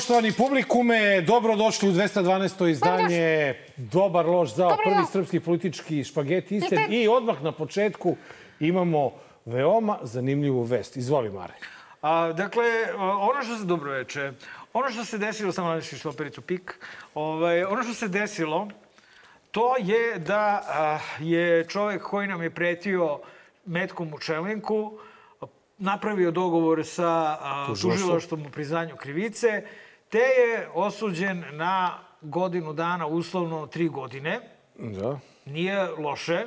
poštovani publikume, dobrodošli u 212. izdanje Dobar loš za prvi srpski politički špageti. I odmah na početku imamo veoma zanimljivu vest. Izvoli, Mare. A, dakle, ono što se dobro veče, ono što se desilo, samo nadeši štopericu pik, ovaj, ono što se desilo, to je da a, je čovek koji nam je pretio metkom u čelenku, napravio dogovor sa a, tužilaštvom u priznanju krivice, te je osuđen na godinu dana, uslovno tri godine. Da. Nije loše.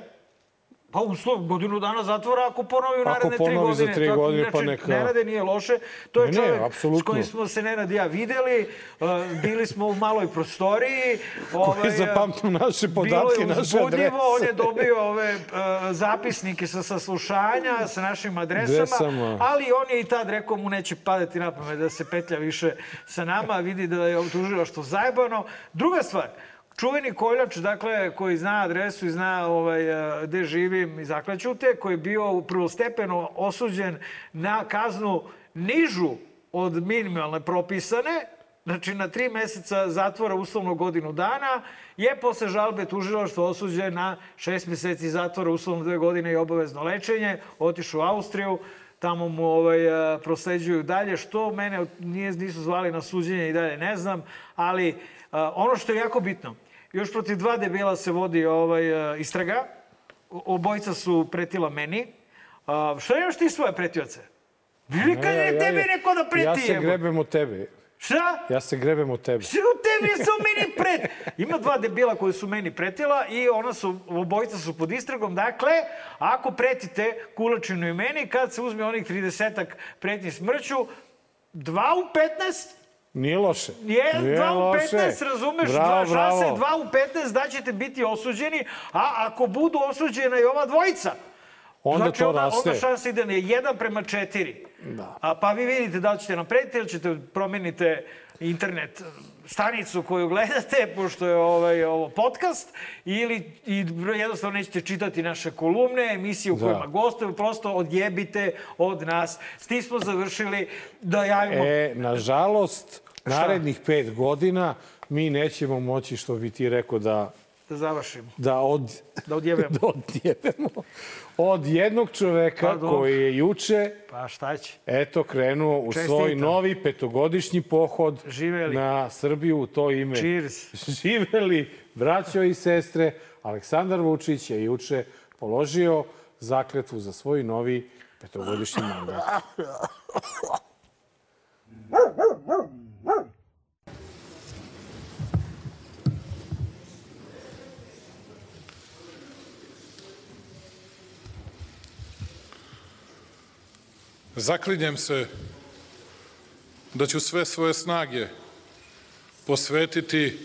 Pa uslov, godinu dana zatvora ako ponovi u naredne tri ponovi za godine. tri godine, pa neka- Ne rade, nije loše. To je Ne, ne, čovjek s apsolutno. kojim smo se Nenad i ja videli. Uh, bili smo u maloj prostoriji. Koji zapamtio naše podatke, Bilo je naše uzbudljivo, adrese. on je dobio ove uh, zapisnike sa saslušanja sa našim adresama, Adresama. ali on je i tad rekao mu neće padati na pamet da se petlja više sa nama, vidi da je tužila što zajebano. Druga stvar, čuveni koljač, dakle, koji zna adresu i zna ovaj, eh, gde živim i zakleću te, koji je bio prvostepeno osuđen na kaznu nižu od minimalne propisane, znači na tri meseca zatvora uslovno godinu dana, je posle žalbe tužilaštva osuđen na šest meseci zatvora uslovno dve godine i obavezno lečenje, otišao u Austriju, tamo mu ovaj, a, prosleđuju dalje. Što mene nije, nisu zvali na suđenje i dalje ne znam, ali a, ono što je jako bitno, još protiv dva debela se vodi ovaj, a, istraga, obojica su pretila meni. A, šta imaš ti svoje pretioce? Vidi kad je tebi neko da preti Ja se grebem od tebe. Šta? Ja se grebem od tebe. Sve u tebi su meni pret... Ima dva debila koji su meni pretila i ona su, obojica su pod istragom. Dakle, ako pretite Kulačinu i meni, kad se uzme onih 30-ak pretnji smrću, dva u 15 Nije loše. je, Nije dva u loše. 15, razumeš? Bravo, dva šanse, bravo. dva u 15 da ćete biti osuđeni, a ako budu osuđena i ova dvojica, Onda znači, to onda, raste. onda šansa ide na jedan prema četiri. Da. A, pa vi vidite da li ćete naprediti ili ćete promenite internet stanicu koju gledate, pošto je ovaj, ovo podcast, ili i jednostavno nećete čitati naše kolumne, emisije u Da. kojima gostuju, prosto odjebite od nas. S tim smo završili da javimo... E, nažalost, narednih pet godina mi nećemo moći, što bi ti rekao, da, Da završimo. da, od, Da odjebemo. da odjebemo od jednog čoveka Pa, dobro. koji je juče Pa šta će? eto krenuo u Čestitam. svoj novi petogodišnji pohod Živeli. na Srbiju u to ime. Cheers. Živeli, braćo i sestre. Aleksandar Vučić je juče položio zakletvu za svoj novi petogodišnji mandat. Zaklinjem se da ću sve svoje snage posvetiti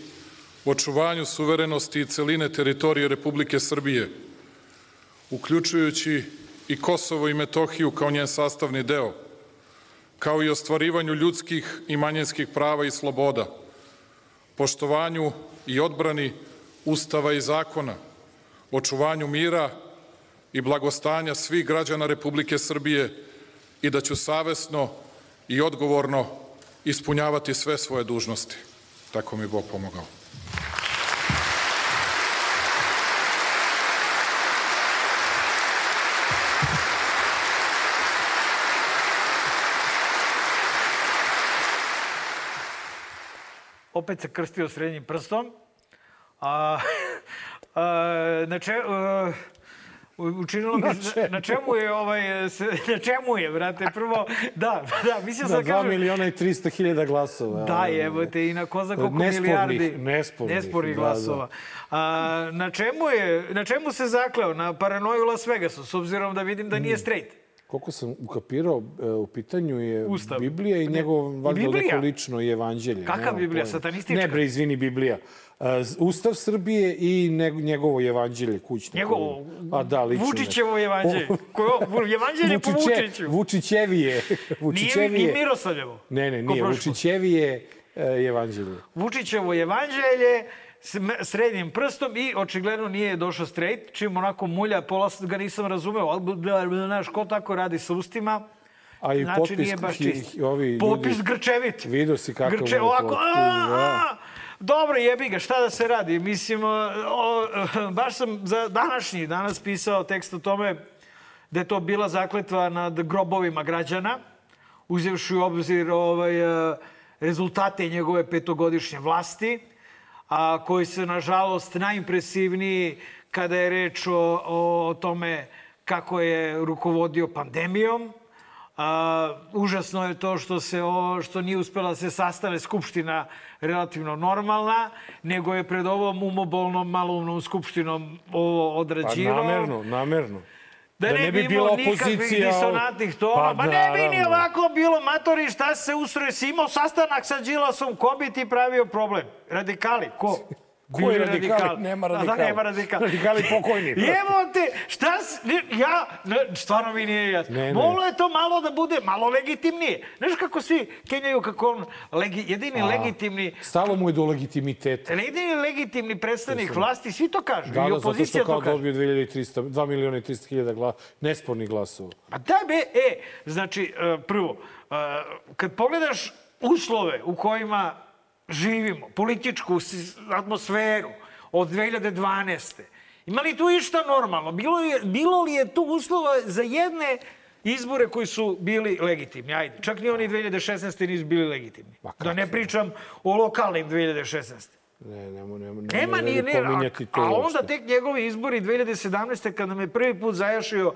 očuvanju suverenosti i celine teritorije Republike Srbije, uključujući i Kosovo i Metohiju kao njen sastavni deo, kao i ostvarivanju ljudskih i manjinskih prava i sloboda, poštovanju i odbrani Ustava i zakona, očuvanju mira i blagostanja svih građana Republike Srbije i da ću savesno i odgovorno ispunjavati sve svoje dužnosti. Tako mi Bog pomogao. Opet se krstio srednjim prstom. A, a, na, če, a, učinilo mi se, na čemu je ovaj, se, na čemu je, brate, prvo, da, da, mislio Na sam da 2 kažem, miliona i 300 hiljada glasova. Da, evo te i na ko zna koliko milijardi nespornih, nespornih da, glasova. A, na, čemu je, na čemu se zakleo? Na paranoju Las Vegasu, s obzirom da vidim da nije Mm. straight. Koliko sam ukapirao, e, u pitanju je Ustav. Biblija i Ne, njegov, valjda neko lično i evanđelje. Nemam Biblija? pojma. Satanistička? Ne bre, izvini, Biblija. E, Ustav Srbije i njegovo evanđelje kućno. Njegovo, A da, lično. Vučićevo evanđelje. Koje, evanđelje po Vučiću. Vučićevije. Nije Vučićevije. i Miroslavljevo. Ne, ne, ko nije. Vučićevije e, evanđelje. Vučićevo evanđelje srednjim prstom i očigledno nije došao straight, čim onako mulja, pola ga nisam razumeo, ali da, znaš, ko tako radi sa ustima? A i znači potpis nije baš čist. hi- ovi ljudi- Popis grčevit. Vidio si kakav Grče, ovako, potpis, a, da. a, Dobro, jebi ga, šta da se radi? Mislim, o, o, baš sam za današnji danas pisao tekst o tome da je to bila zakletva nad grobovima građana, uzevši u obzir ovaj, e, rezultate njegove petogodišnje vlasti, a koji su, nažalost, najimpresivniji kada je reč o, o tome kako je rukovodio pandemijom, A, užasno je to što se o, što nije uspela da se sastane skupština relativno normalna, nego je pred ovom umobolnom maloumnom skupštinom ovo Pa odrađivao. namerno, namerno. Da, ne, bi nikakvih opozicija, disonantnih tona. pa Pa, ne bi ni ovako bilo, matori, šta se ustroje? Si imao sastanak sa Đilasom, ko bi ti pravio problem? Radikali, ko? Ko je Bili radikali? Nema A Da, radikala. nema radikala. Radikali pokojni. Evo te, šta, s- ne, ja, ne, stvarno mi nije jasno. Ne, ne. Moglo je to malo da bude, malo legitimnije. Znaš kako svi kenjaju kako on, legi, jedini legitimni, Stalo mu je do legitimiteta. jedini legitimni predstavnik vlasti, svi to kažu. Da, I da, zato opozicija što kao dobio 2300, 2 miliona i 300 hiljada gla, nespornih glasova. Pa daj be, e, znači, e, prvo, e, kad pogledaš uslove u kojima živimo, političku atmosferu od 2012. Ima li tu išta normalno? Bilo, je, bilo li je tu uslova za jedne izbore koji su bili legitimni? Ajde, čak ni oni 2016. nisu bili legitimni. Da ne pričam o lokalnim 2016. Ne, nemo, nemo, Nema ne, ni ne, ne, a, pominjati to a onda uopšte. tek njegovi izbori 2017. kada me prvi put zajašio uh,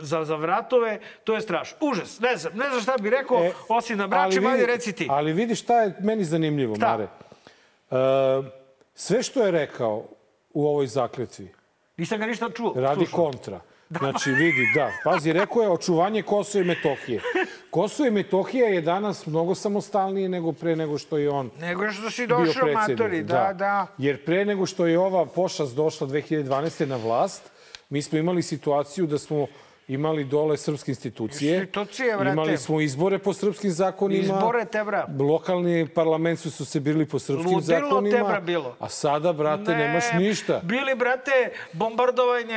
za, za vratove, to je strašno. Užas, ne znam, ne znam šta bi rekao, E, osim da ali ajde vidi- reci ti. Ali vidi šta je meni zanimljivo, Šta? Mare. E, sve što je rekao u ovoj zakletvi Nisam ga ništa čuo. radi slušao. kontra. Znači, vidi, da. Pazi, rekao je očuvanje Kosova i Metohije. Kosovo i Metohija je danas mnogo samostalnije nego pre nego što je on Nego što si došao, matori, da, da. Jer pre nego što je ova pošast došla 2012. na vlast, mi smo imali situaciju da smo imali dole srpske institucije. Institucije, brate. Imali smo izbore po srpskim zakonima. Izbore te, bra. Lokalni parlament su, su se birali po srpskim Ludilo zakonima. te, bra, bilo. A sada, brate, nemaš ništa. Bili, brate, bombardovanje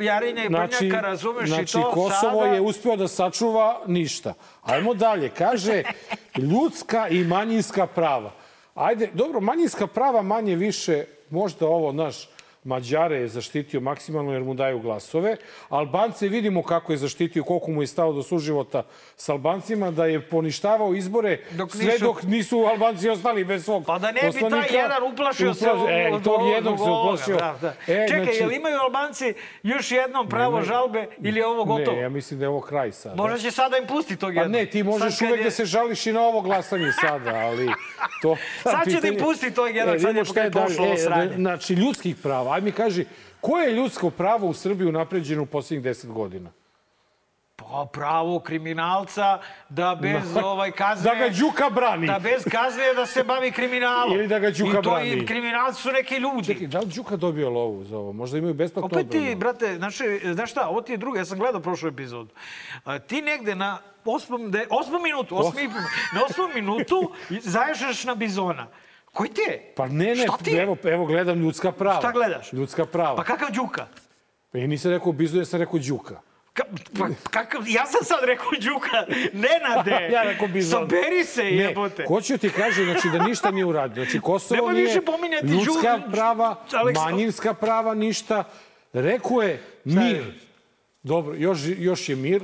Jarinja i Brnjaka, razumeš znači, i to Kosovo sada... je uspeo da sačuva ništa. Ajmo dalje. Kaže, ljudska i manjinska prava. Ajde, dobro, manjinska prava manje više, možda ovo, naš, Mađare je zaštitio maksimalno jer mu daju glasove. Albance vidimo kako je zaštitio, koliko mu je stao do suživota s Albancima, da je poništavao izbore Dok sve nisu- dok nisu Albanci ostali bez svog Pa da ne bi taj jedan uplašio se Uplaš- e, od, tog jednog se uplašio. Da, da. E, Čekaj, znači- jel imaju Albanci još jednom pravo Nemaju. žalbe ili je ovo gotovo? Ne, ja mislim da je ovo kraj sada. Možda će sada im pusti tog Pa jednog. ne, ti možeš Sad uvek je- da se žališ i na ovo glasanje sada, ali to... Sad će da im pitanje- pusti to jedan, E, sad je je pošlo dalje. ovo sranje. Znači, ljudskih prava. Aj mi kaži, koje je ljudsko pravo u Srbiji unapređeno u posljednjih deset godina? Pa pravo kriminalca da bez ovaj kazne... Da ga Đuka brani. Da bez kazne da se bavi kriminalom. Ili da ga Đuka I to brani. i kriminalci su neki ljudi. Čekaj, da li Đuka dobio lovu za ovo? Možda imaju besplatno Opet ti, odbranu? brate, znaš, znaš šta, ovo ti je druga, ja sam gledao prošlu epizodu. A, ti negde na osmom, de, osmom minutu, osmi, na osmom minutu zaješaš na bizona. Koji ti je? Pa ne, ne, Šta ti evo, evo gledam ljudska prava. Šta gledaš? Ljudska prava. Pa kakav Đuka? Pa ja nisam rekao Bizu, ja sam rekao Đuka. Ka, pa, kakav, ja sam sad rekao Đuka, Nenade, Ja rekao Bizon. saberi se, Ne, jebote. hoću ti kažem znači, da ništa nije uradio. Znači, Kosovo Nemoj nije više pominjati ljudska Đu- prava, Aleksa- manjinska prava, ništa. Rekao je mir. Dobro, još, još je mir.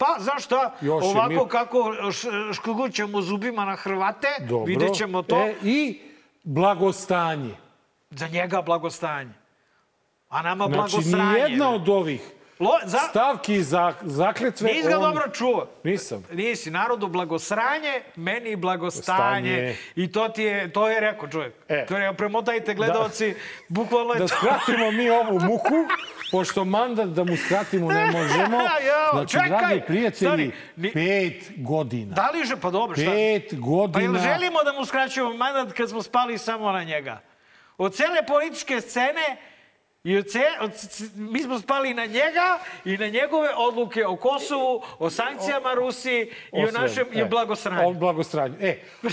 Pa, znaš šta, Još ovako mir. kako š, škugućemo zubima na Hrvate, Dobro. vidjet ćemo to, E, I blagostanje. za njega blagostanje. A nama Znači, blagosranje. nijedna od ovih Lo, za, stavki za, zakletve... Nisi ga on- dobro čuo. Nisam. Nisi, narodu blagosranje, meni blagostanje. Stanje. I to ti je, to je rekao čovjek. E. To je premotajte gledalci, bukvalno je Da to. skratimo mi ovu muku, pošto mandat da mu skratimo ne možemo. Znači, čekaj, dragi prijatelji, stani, ni- pet godina. Da li že, pa dobro, šta? Pet Pa jel godina. želimo da mu skraćujemo mandat kad smo spali samo na njega? Od cele političke scene i od ce, od, mi smo spali na njega i na njegove odluke o Kosovu, o sankcijama Rusiji i o sve. našem i o E, blagosranju. O blagostranju. E,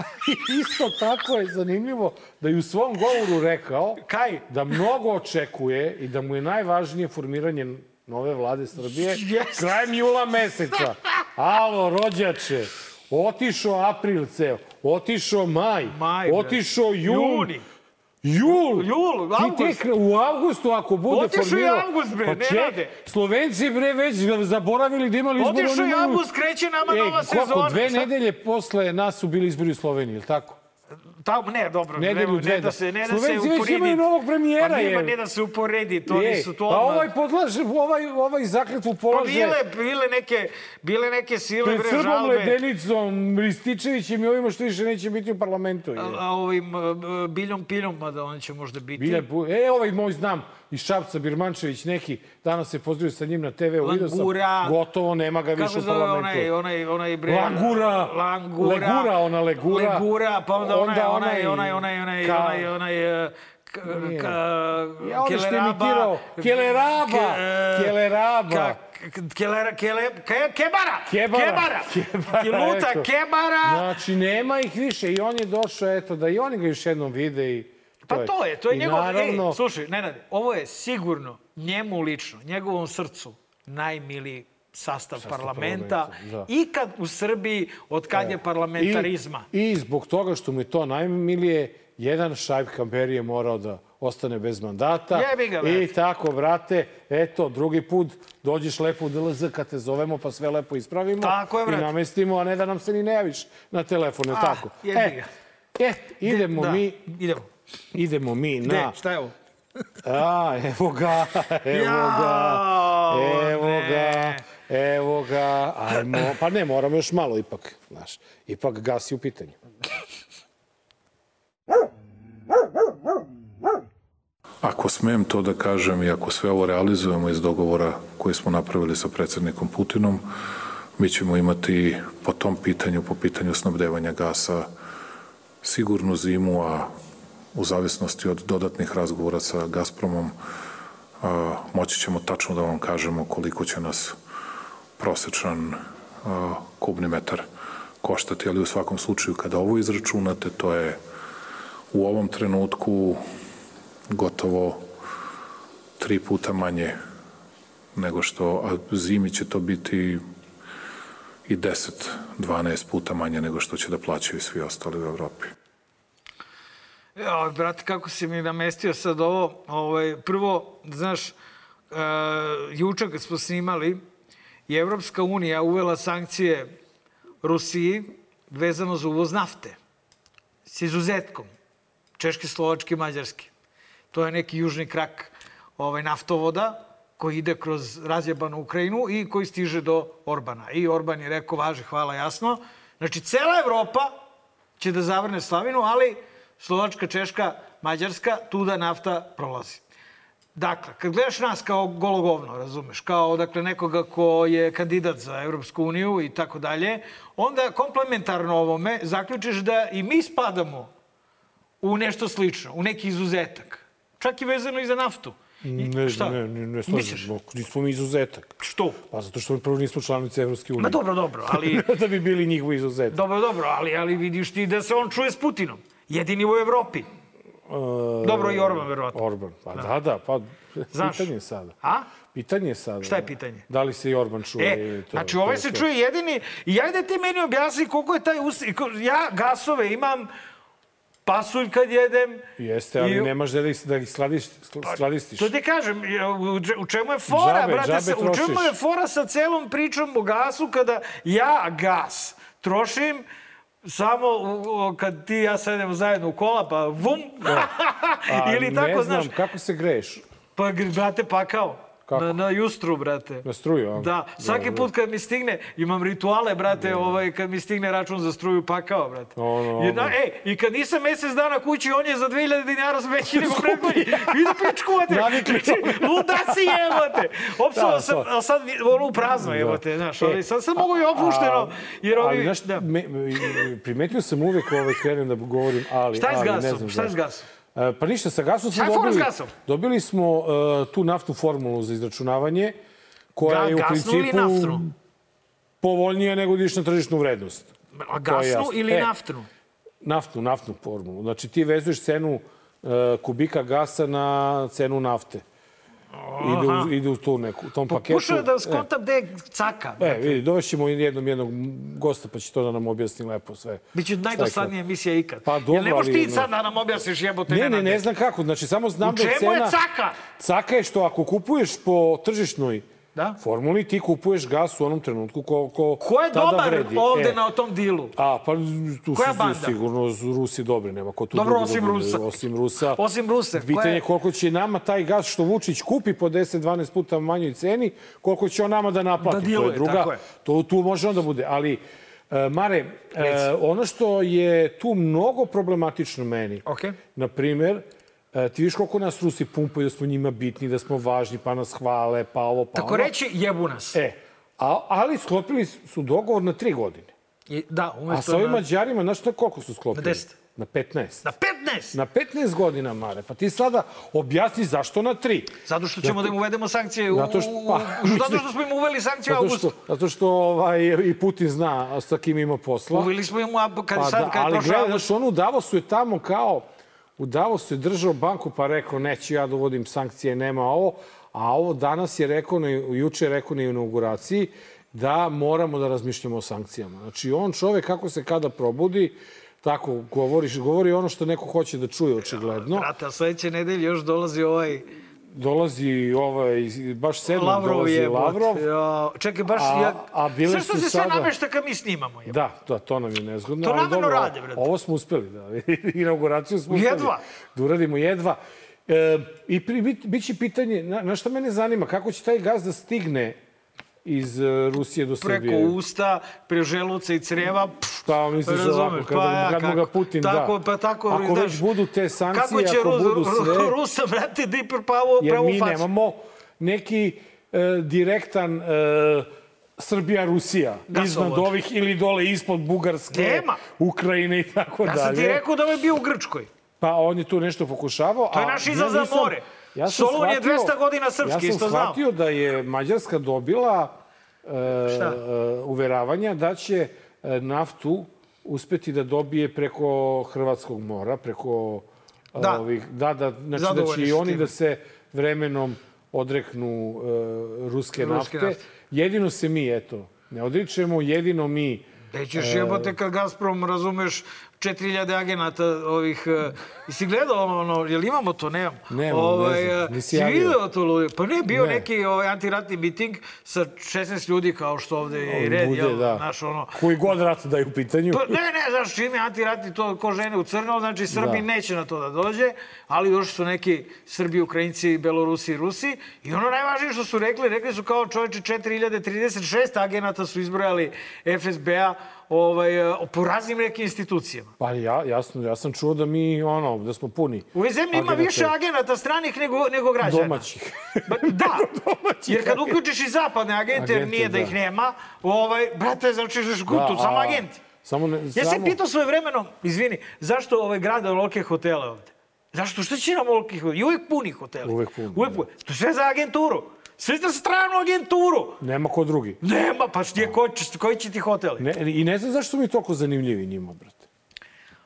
isto tako je zanimljivo da je u svom govoru rekao Kaj? da mnogo očekuje i da mu je najvažnije formiranje nove vlade Srbije Yes. krajem jula meseca. Alo, rođače, otišao april ceo, otišao maj, Maj, otišao jun, Juni. Jul! Jul, Ti avgust. tek u avgustu ako bude Otišao je formirao... avgust, bre, pa ne rade. Slovenci bre već zaboravili da imali izbor. Je imaju- avgust, kreće nama Ej, nova koliko, sezona. Dve Šta? nedelje posle nas su bili izbori u Sloveniji, ili tako? Tamo, ne, dobro, Nedelju, ne, ne da. se, ne da se uporedi. imaju novog premijera, Pa nema, je. ne da se uporedi, to Ej, nisu to pa odmah. ovaj podlaže, ovaj, ovaj zakletvu Pa polaže... bile, bile neke, bile neke sile, Pred bre, Srbom žalbe. Ledenicom, Rističevićem i ovima što više neće biti u parlamentu. je. A, a ovim biljom piljom, mada on će možda biti. Bilja, e, ovaj moj znam, iz Šapca, Birmančević, neki, danas se pozdravio sa njim na TV-u, vidio sam, Langura. gotovo, nema ga više Kako u zove parlamentu. onaj, onaj, onaj bre... Langura. Langura. Legura, ona Legura. Legura, pa onda, Onda onaj, onaj- onaj, onaj, onaj, onaj, ka- onaj, onaj, e, k- ka, Ja, onaj što je imitirao. Keleraba, Ke- Keleraba. ka- Kelera, kele, ke, kebara, Kebara. kebara, Kebara, Kiluta, eto. kebara. Znači, nema ih više i on je došao, eto, da i oni ga još jednom vide i... Pa to je, to je I njegov... Naravno, Ej, slušaj, Nenade, ovo je sigurno njemu lično, njegovom srcu, najmiliji sastav, parlamenta. parlamenta, da. Ikad u Srbiji, od kad je parlamentarizma. I, I zbog toga što mu je to najmilije, jedan Šajb Kamberi je morao da ostane bez mandata. Jebi ga, I brate. tako, brate, eto, drugi put dođeš lepo u DLZ kad te zovemo, pa sve lepo ispravimo. Tako je, I brate. namestimo, a ne da nam se ni ne javiš na telefon, je Ah, tako? jebi E, ga. e, idemo Da, mi, Idemo. Idemo mi Gde? na... Šta je ovo? A, evo ga, evo ga, evo ne. ga, evo ga, ajmo, pa ne, moramo još malo ipak, znaš, ipak gas je u pitanju. Ako smem to da kažem i ako sve ovo realizujemo iz dogovora koji smo napravili sa predsednikom Putinom, mi ćemo imati po tom pitanju, po pitanju snabdevanja gasa, sigurnu zimu, a u zavisnosti od dodatnih razgovora sa Gazpromom, moći ćemo tačno da vam kažemo koliko će nas prosečan kubni metar koštati, ali u svakom slučaju kada ovo izračunate, to je u ovom trenutku gotovo tri puta manje nego što, a zimi će to biti i 10-12 puta manje nego što će da plaćaju svi ostali u Evropi. Ja, brate, kako si mi namestio sad ovo. Ovaj, prvo, znaš, uh, juče kad smo snimali, je Evropska unija uvela sankcije Rusiji vezano za uvoz nafte. S izuzetkom. Češke, Slovačke, Mađarske. To je neki južni krak ovaj, naftovoda koji ide kroz razjebanu Ukrajinu i koji stiže do Orbana. I Orban je rekao, važi, hvala, jasno. Znači, cela Evropa će da zavrne slavinu, ali Slovačka, Češka, Mađarska, tuda nafta prolazi. Dakle, kad gledaš nas kao gologovno, razumeš, kao dakle, nekoga ko je kandidat za Evropsku uniju i tako dalje, onda komplementarno ovome zaključiš da i mi spadamo u nešto slično, u neki izuzetak. Čak i vezano i za naftu. I, Ne, šta? ne, ne, ne slažemo. Nismo mi izuzetak. Što? Pa zato što mi prvo nismo članice Evropske unije. Ma dobro, dobro, ali... da bi bili njihov izuzetak. Dobro, dobro, ali, ali vidiš ti da se on čuje s Putinom. Jedini u Evropi. Dobro, i Orban, verovatno. Orban, pa da, da, pa Znaš. pitanje je sada. A? Pitanje je sada. Šta je da. pitanje? Da li se i Orban čuje? E, ili to, znači ovaj se čuje jedini i ajde ti meni objasni koliko je taj us... Ja gasove imam pasulj kad jedem. Jeste, ali i- nemaš da ih, da ih skladiš, skladistiš. To ti kažem, u če- u čemu je fora, Džabe, brate, džabe sa, u čemu je fora sa celom pričom o gasu kada ja gas trošim samo u- kad ti i ja sedemo zajedno u kola, pa vum, A, ili ne tako, znam, znaš, kako se greješ? pa brate, pakao. Kako? Na, na justru, brate. Na struju, a? Da, svaki put kad mi stigne, imam rituale, brate, ovaj, kad mi stigne račun za struju pakao, brate. Ono, I, na, ono. e, I kad nisam mesec dana kući, on je za 2000 dinara veći nego prethodni. Idu pičku, vate. Navikli Znači, ludaci jebote. Opsuo Da, sam, to. a sad ono u prazno jebote, znaš. E, Ali sad sam mogu i opušteno, jer ovi... Ali, znaš, da. me, me- primetio sam uvek ovaj krenem da govorim, ali... Šta je ali, ne gasom? znam Šta je s gasom? E, Pa ništa, sa gasom smo dobili... gasom? Dobili smo e, tu naftnu formulu za izračunavanje, koja Ga- je u principu povoljnija nego da ideš na tržišnu vrednost. A gasnu ili E, naftnu? Naftnu, naftnu formulu. Znači ti vezuješ cenu e, kubika gasa na cenu nafte. Ide u, ide u tu neku, u tom paketu. Pokušao da skontam gde je caka. E, e, vidi, dovešćemo jednom jednog gosta pa će to da nam objasni lepo sve. Biće najdosadnija emisija ikad. Pa dobro, ne možeš ti sad da nam objasniš jebote Ne, ne, Nenade? ne znam kako. Znači, samo znam U da je čemu cena... je caka? Caka je što ako kupuješ po tržišnoj Da. formuli, ti kupuješ gas u onom trenutku koliko Ko je tada dobar vredi. ovde E, na tom dilu? A, pa tu Koja su banda? sigurno Rusi dobri, nema ko tu Dobro, drugi osim da bude, Rusa. Osim Rusa. Osim Rusa, Pitanje je koliko će nama taj gas što Vučić kupi po 10-12 puta manjoj ceni, koliko će on nama da naplati. Da to diluje, je druga, tako je. To tu može onda bude. Ali, e, Mare, e, ono što je tu mnogo problematično meni, Okej. na primer, e, ti viš koliko nas Rusi pumpaju da smo njima bitni, da smo važni, pa nas hvale, pa ovo, pa Tako ono. reći, jebu nas. E, a, ali sklopili su dogovor na tri godine. I, da, A umesto sa ovim na, Mađarima, znaš na koliko su sklopili? Na 10. Na 15. na 15. Na 15 godina, Mare. Pa ti sada objasni zašto na 3. Zato što ćemo da im uvedemo sankcije. U, Zato što- pa, zato što smo im uveli sankcije u Zato augustu. što, zato što ovaj, i Putin zna sa kim ima posla. Uveli smo im, a kad, Pa sad, da, kad je ali prošao gledaj, avgust. znaš, on u Davosu je tamo kao... U Davosu je držao banku pa rekao neću ja da uvodim sankcije, nema ovo. A ovo danas je rekao, juče je rekao na inauguraciji da moramo da razmišljamo o sankcijama. Znači, on čovek kako se kada probudi, tako govoriš, govori ono što neko hoće da čuje, očigledno. Brate, a sledeće nedelje još dolazi ovaj Dolazi ovaj, baš sedmom Lavrov dolazi je. Lavrov. Ja, čekaj, baš... A- ja, a bile sve što se sve sada- nameštaka mi snimamo. Je. Da, da, to nam je nezgodno. To namerno dobro, rade, brate. Ovo smo uspeli, da. Inauguraciju smo uspeli. Jedva. Da uradimo jedva. E, I pri, bit, bit će pitanje, na, na šta mene zanima, kako će taj gaz da stigne iz e, Rusije do Preko Srbije? usta, pre želuca i creva. Pff, Pa misliš razumeš, ovako, kad, pa ja, kad mu ga kako- Putin tako, da. Pa tako, ako znaš, već budu te sankcije, kako će ako Rus, budu sve... Rusa, brate, da i pravo, Jer pravo mi facu. nemamo neki e, direktan e, Srbija-Rusija Gasovod. iznad ovih ili dole ispod Bugarske, Nema. Ukrajine i tako Ja dalje. sam ti rekao da ovaj bio u Grčkoj. Pa on je tu nešto pokušavao. To je naš ja izlaz za more. Ja sam Solun je shvatio- 200 godina srpski, ja sam isto znam. shvatio da je Mađarska dobila e, Šta? e, uveravanja da će naftu uspeti da dobije preko Hrvatskog mora, preko e, Da. ovih... Da, da, znači da Zadovoljni će i oni time. da se vremenom odreknu e, ruske, Ruske nafte. nafte. Jedino se mi, eto, ne odričemo, jedino mi Gde ćeš jebote kad Gazprom, razumeš, 4000 agenata ovih... Uh, jesi gledao ono, jel imamo to? Nemam. Nemam, ne znam, eh, nisi si javio. video to ljudi? Pa ne, bio Ne. neki ovaj, antiratni miting sa 16 ljudi kao što ovde je i red, bude, jel, da. znaš, ono... koji god rat da je u pitanju. Pa, ne, ne, znaš, čim je antiratni to ko žene u crno, znači Srbi Da. neće na to da dođe, ali došli su neki Srbi, Ukrajinci, Belorusi i Rusi i ono najvažnije što su rekli, rekli su kao čoveče 4036 agenata su izbrojali FSB-a ovaj, eh, po raznim nekim institucijama. Pa ja, jasno, ja sam čuo da mi, ono, da smo puni. U ovoj zemlji ima više agenata stranih nego, nego građana. Domaćih. Ba, da, Domaćih jer kad uključiš i zapadne agente, jer Agente, nije da da. ih nema, ovaj, brate, znači žeš gutu, Da, samo agenti. Samo ne, Ja samo... sam pitao svoje vremeno, izvini, zašto ovaj grade ovolike hotele ovde? Zašto? Šta će nam ovolike hotele? I uvijek puni hoteli. Uvek puni, Uvijek puni. To je sve za agenturu. Sve za stranu agenturu. Nema ko drugi. Nema, pa što je, ko, koji će ti hoteli? Ne, I ne znam zašto su mi toliko zanimljivi njima, brate.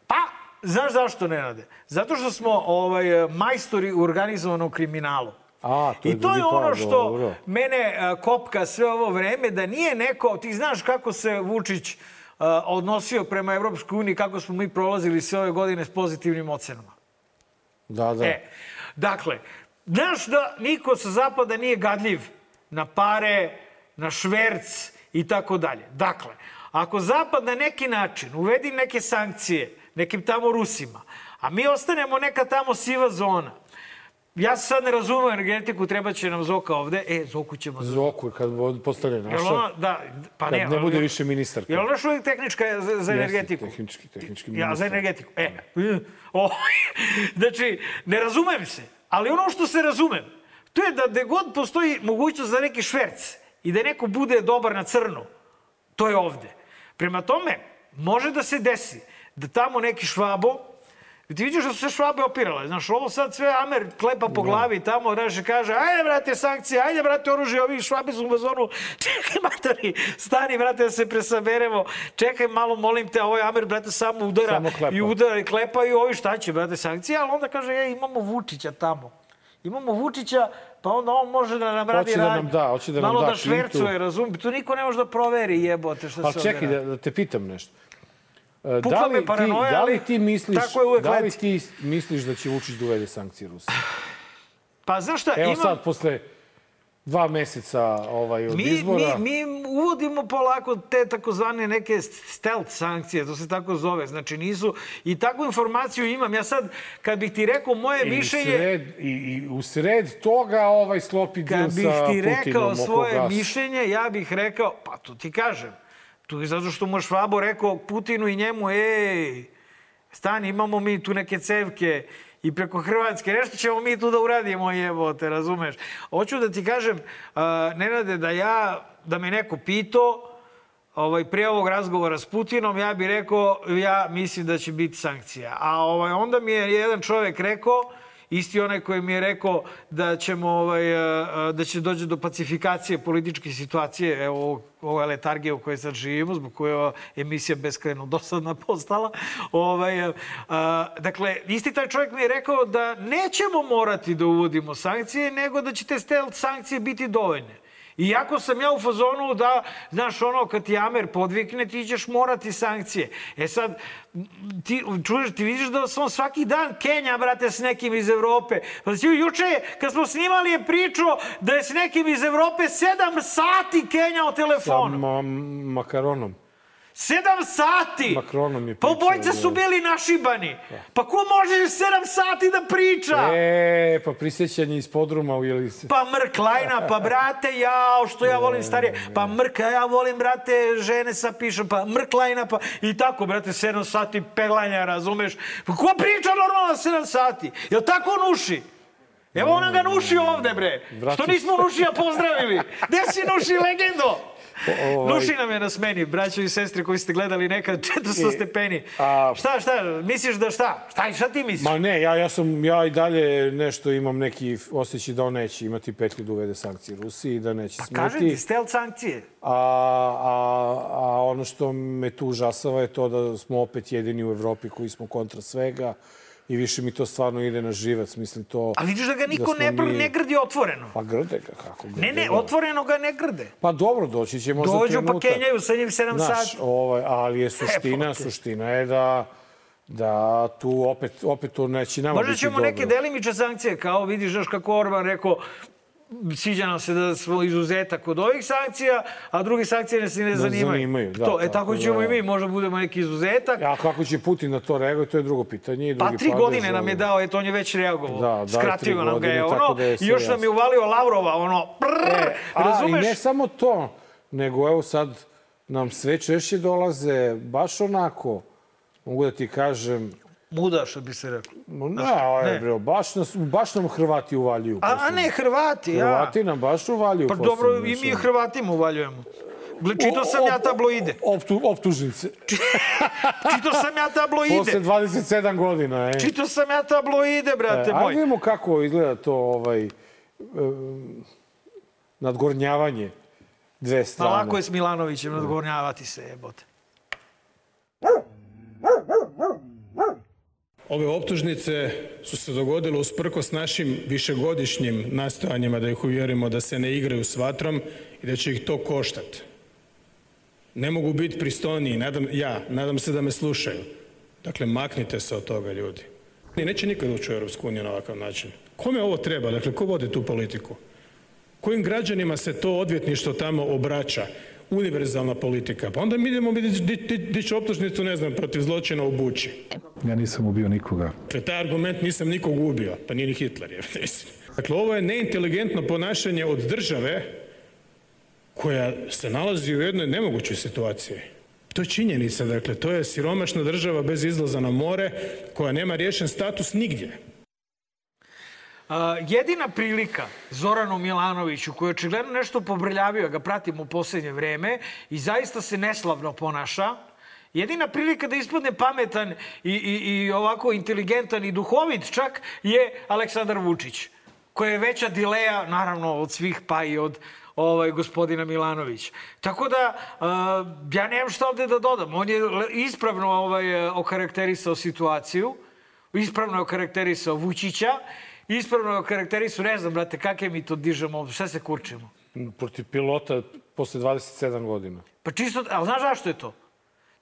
Pa, znaš zašto ne rade? Zato što smo ovaj, majstori u organizovanom kriminalu. A, to je I to je ono što dobro. mene a, kopka sve ovo vreme, da nije neko, ti znaš kako se Vučić a, odnosio prema Evropskoj uniji, kako smo mi prolazili sve ove godine s pozitivnim ocenama. Da, da. E, dakle, znaš da niko sa zapada nije gadljiv na pare, na šverc i tako dalje. Dakle, ako zapad na neki način uvedi neke sankcije nekim tamo Rusima, a mi ostanemo neka tamo siva zona, ja se sad ne razumem energetiku, treba će nam Zoka ovde. E, Zoku ćemo Zoku. Zoku, kad postane Jel naša, ona, da, pa kad ne, ne, ali- bude više ministarka. Jel ona još uvijek tehnička za, za Jeste, energetiku? Tehnički, tehnički Ja, za ministar. energetiku. E, o, znači, ne razumem se, ali ono što se razumem, to je da gde god postoji mogućnost za neki šverc i da neko bude dobar na crno, to je ovde. Prema tome, može da se desi da tamo neki švabo, ti vidiš da su se švabe opirale. Znaš, ovo sad sve Amer klepa po glavi tamo, znaš, i kaže, ajde, brate, sankcije, ajde, brate, oružje, ovi švabi su u bazonu, čekaj, matori, stani, brate, da se presaberemo, čekaj, malo, molim te, a ovaj Amer, brate, samo udara Samo klepa. i udara i klepa i ovi šta će, brate, sankcije, ali onda kaže, ej, imamo Vučića tamo. Imamo Vučića, pa onda on može da nam radi Hoće da nam da, hoće da nam Malo da da švercuje, pintu. razumiješ? To niko ne može da proveri, jebote, šta se ovde čekaj, radi. da, da te pitam nešto. E, Pukla Da li, ti, paranoja, da li ti misliš, tako je uvek da li ti misliš da će Vučić da uvede sankcije Rusiji? Pa znaš šta, Evo imam... sad, posle dva meseca ovaj, od Mi, izbora... mi, mi uvodimo polako te takozvane neke stealth sankcije, to se tako zove. Znači nisu... I takvu informaciju imam. Ja sad, kad bih ti rekao moje I, mišljenje... sred, i, I u sred toga ovaj sklopi deal Kad bih sa ti Putinom rekao svoje mišljenje, ja bih rekao, pa to ti kažem. Tu zato što mu je Švabo rekao Putinu i njemu, ej, stani, imamo mi tu neke cevke i preko Hrvatske, nešto ćemo mi tu da uradimo, jebote, razumeš? Hoću da ti kažem, uh, Nenade, da ja, da me neko pitao, ovaj, prije ovog razgovora s Putinom, ja bih rekao, ja mislim da će biti sankcija. A ovaj, onda mi je jedan čovek rekao, isti onaj koji mi je rekao da ćemo ovaj eh, eh, da će doći do pacifikacije političke situacije evo ove letargije u kojoj sad živimo zbog koje je ova emisija beskrajno dosadna postala ovaj eh, a, dakle isti taj čovjek mi je rekao da nećemo morati da uvodimo sankcije nego da će te sankcije biti dovoljne Iako sam ja u fazonu da, znaš, ono, kad ti Amer podvikne, ti ćeš morati sankcije. E sad, ti, čuješ, ti vidiš da sam svaki dan Kenja, brate, s nekim iz Evrope. Pa si juče, kad smo snimali je pričao da je s nekim iz Evrope sedam sati Kenjao Sa telefonom. ma, makaronom. Sedam sati! Makronom je Pa pričao, obojica su da. bili našibani. Pa ko može sedam sati da priča? E, pa prisjećanje iz podruma u Jelice. Pa mrk lajna, pa brate, jao, što ja volim starije. Pa mrk, ja volim, brate, žene sa pišom, pa mrk lajna, pa i tako, brate, 7 sati peglanja, razumeš? Pa ko priča normalno 7 sati? Jel tako nuši? Evo ona ga nuši ovde, bre. Što nismo Nušija pozdravili? Gde si Nuši, legendo? Ovaj- Nuši nam je na smeni, braćo i sestre koji ste gledali nekad 400 E, stepeni. a- Šta, šta, misliš da šta? Šta, šta ti misliš? Ma ne, ja, ja sam, ja i dalje nešto imam neki osjećaj da on neće imati petlju da uvede sankcije Rusiji, da neće smeti. Kažem ti, stealth sankcije. A, a, a ono što me tu užasava je to da smo opet jedini u Evropi koji smo kontra svega i više mi to stvarno ide na živac. Mislim to... A vidiš da ga niko smo ne, mi- ne grdi otvoreno. Pa grde ga, kako grde Ne, ne, ga? otvoreno ga ne grde. Pa dobro, doći će možda Dođu pa trenutak. kenjaju sa njim 7 Znaš, sati. ovaj, ali je suština, te. suština je da da tu opet, opet to neće nama Možda biti ćemo dobro. neke delimične sankcije, kao vidiš, znaš kako Orban rekao, sviđa nam se da smo izuzetak od ovih sankcija, a drugi sankcije nas ne zanimaju. zanimaju, da, to, e, tako ćemo da- i mi, možda budemo neki izuzetak. A kako će Putin na to reaguje, to je drugo pitanje. I drugi Pa tri padež, godine nam je ali- dao, eto, on je već reagovao. Da, tri Skratio nam ga godine, je tako ono, da je i još nam je uvalio Lavrova, ono, prrr, E, a, razumeš? I ne samo to, nego evo sad nam sve češće dolaze baš onako, mogu da ti kažem, Muda, što bi se rekao. no, ne, ne. Bre, baš, nas, baš nam Hrvati uvaljuju. A, a ne, Hrvati, ja. Hrvati nam baš uvaljuju. Pa dobro, i mi. Hrvatima uvaljujemo. Gle, Čitao sam ja tabloide. Optu, optužnice. Čitao sam ja tabloide. Posle 27 godina, e. Čitao sam ja tabloide, brate E, moj. Ajde vidimo kako izgleda to ovaj, um, nadgornjavanje dve Pa strane. lako je s Milanovićem nadgornjavati se, jebote. Ove optužnice su se dogodile usprkos našim višegodišnjim nastojanjima da ih uvjerimo da se ne igraju s vatrom i da će ih to koštati. Ne mogu biti pristojniji, nadam, ja, nadam se da me slušaju. Dakle, maknite se od toga, ljudi. I neće nikad ući u Europsku uniju na ovakav način. Kome ovo treba? Dakle, ko vodi tu politiku? Kojim građanima se to odvjetništvo tamo obraća? Univerzalna politika. Pa onda mi idemo dići optužnicu, ne znam, protiv zločina u Buči. Ja nisam ubio nikoga. Dakle, taj argument nisam nikog ubio, pa nije ni Hitler. Je. Dakle, ovo je neinteligentno ponašanje od države koja se nalazi u jednoj nemogućoj situaciji. To je činjenica, dakle, to je siromašna država bez izlaza na more koja nema riješen status nigdje. Jedina prilika Zoranu Milanoviću, koji je očigledno nešto pobrljavio, ga pratimo u poslednje vreme i zaista se neslavno ponaša, jedina prilika da ispadne pametan i, i, i ovako inteligentan i duhovit čak je Aleksandar Vučić, koji je veća dileja, naravno, od svih pa i od ovaj, gospodina Milanović. Tako da, uh, ja nemam šta ovde da dodam. On je ispravno ovaj, okarakterisao situaciju, ispravno je okarakterisao Vučića ispravno karakterisu, ne znam, brate, kakve mi to dižemo, šta se kurčimo? Protiv pilota posle 27 godina. Pa čisto, ali znaš zašto je to?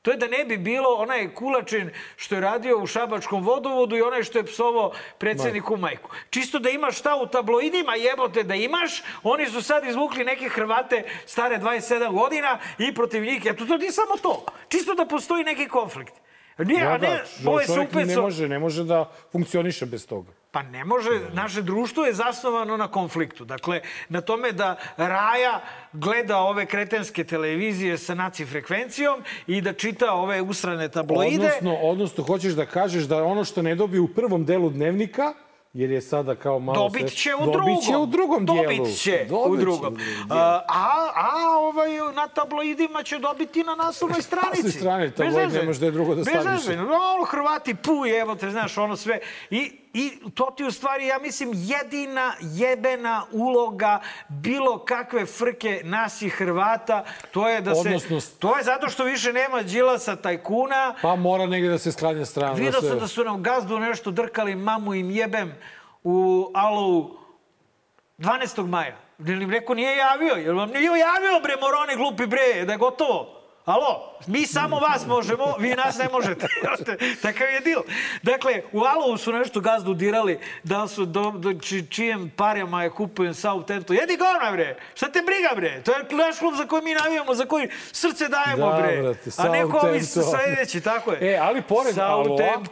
To je da ne bi bilo onaj Kulačin što je radio u Šabačkom vodovodu i onaj što je psovao predsjedniku majku. Čisto da imaš šta u tabloidima, jebote da imaš, oni su sad izvukli neke Hrvate stare 27 godina i protiv njih, eto to nije samo to. Čisto da postoji neki konflikt. Nije, Da, a ne, da, ovo je ne može, ne može da funkcioniše bez toga. Pa ne može, naše društvo je zasnovano na konfliktu. Dakle, na tome da Raja gleda ove kretenske televizije sa naci frekvencijom i da čita ove usrane tabloide. Odnosno, odnosno, hoćeš da kažeš da ono što ne dobije u prvom delu dnevnika, jer je sada kao malo... Dobit će u dobit drugom. će u drugom dijelu. Dobit će u Dobit drugom. A, a, ovaj, na tabloidima će dobiti na naslovnoj stranici. naslovnoj strani, Bez tabloid veze. nemaš gde drugo da Bez staviš. ono, Hrvati puj, evo te, znaš, ono sve. I, I to ti u stvari, ja mislim, jedina jebena uloga bilo kakve frke nas i Hrvata, to je da se... Odnosno- To je zato što više nema Đilasa tajkuna, Pa mora negdje da se sklanja strana. Vidio da se... sam da su nam gazdu nešto drkali, mamu im jebem u Alovu 12. maja. Jel im rekao nije javio? Jel vam nije javio bre moroni glupi bre da je gotovo? Alo, mi samo vas možemo, vi nas ne možete. Takav je dil. Dakle, u Alovu su nešto gazdu dirali, da su do, do či, čijem parama je kupujem Southampton. Jedi govna bre, šta te briga bre? To je naš klub za koji mi navijamo, za koji srce dajemo Da, bre. brate, A neko ovi su sledeći, tako je. E, ali pored Aloa-.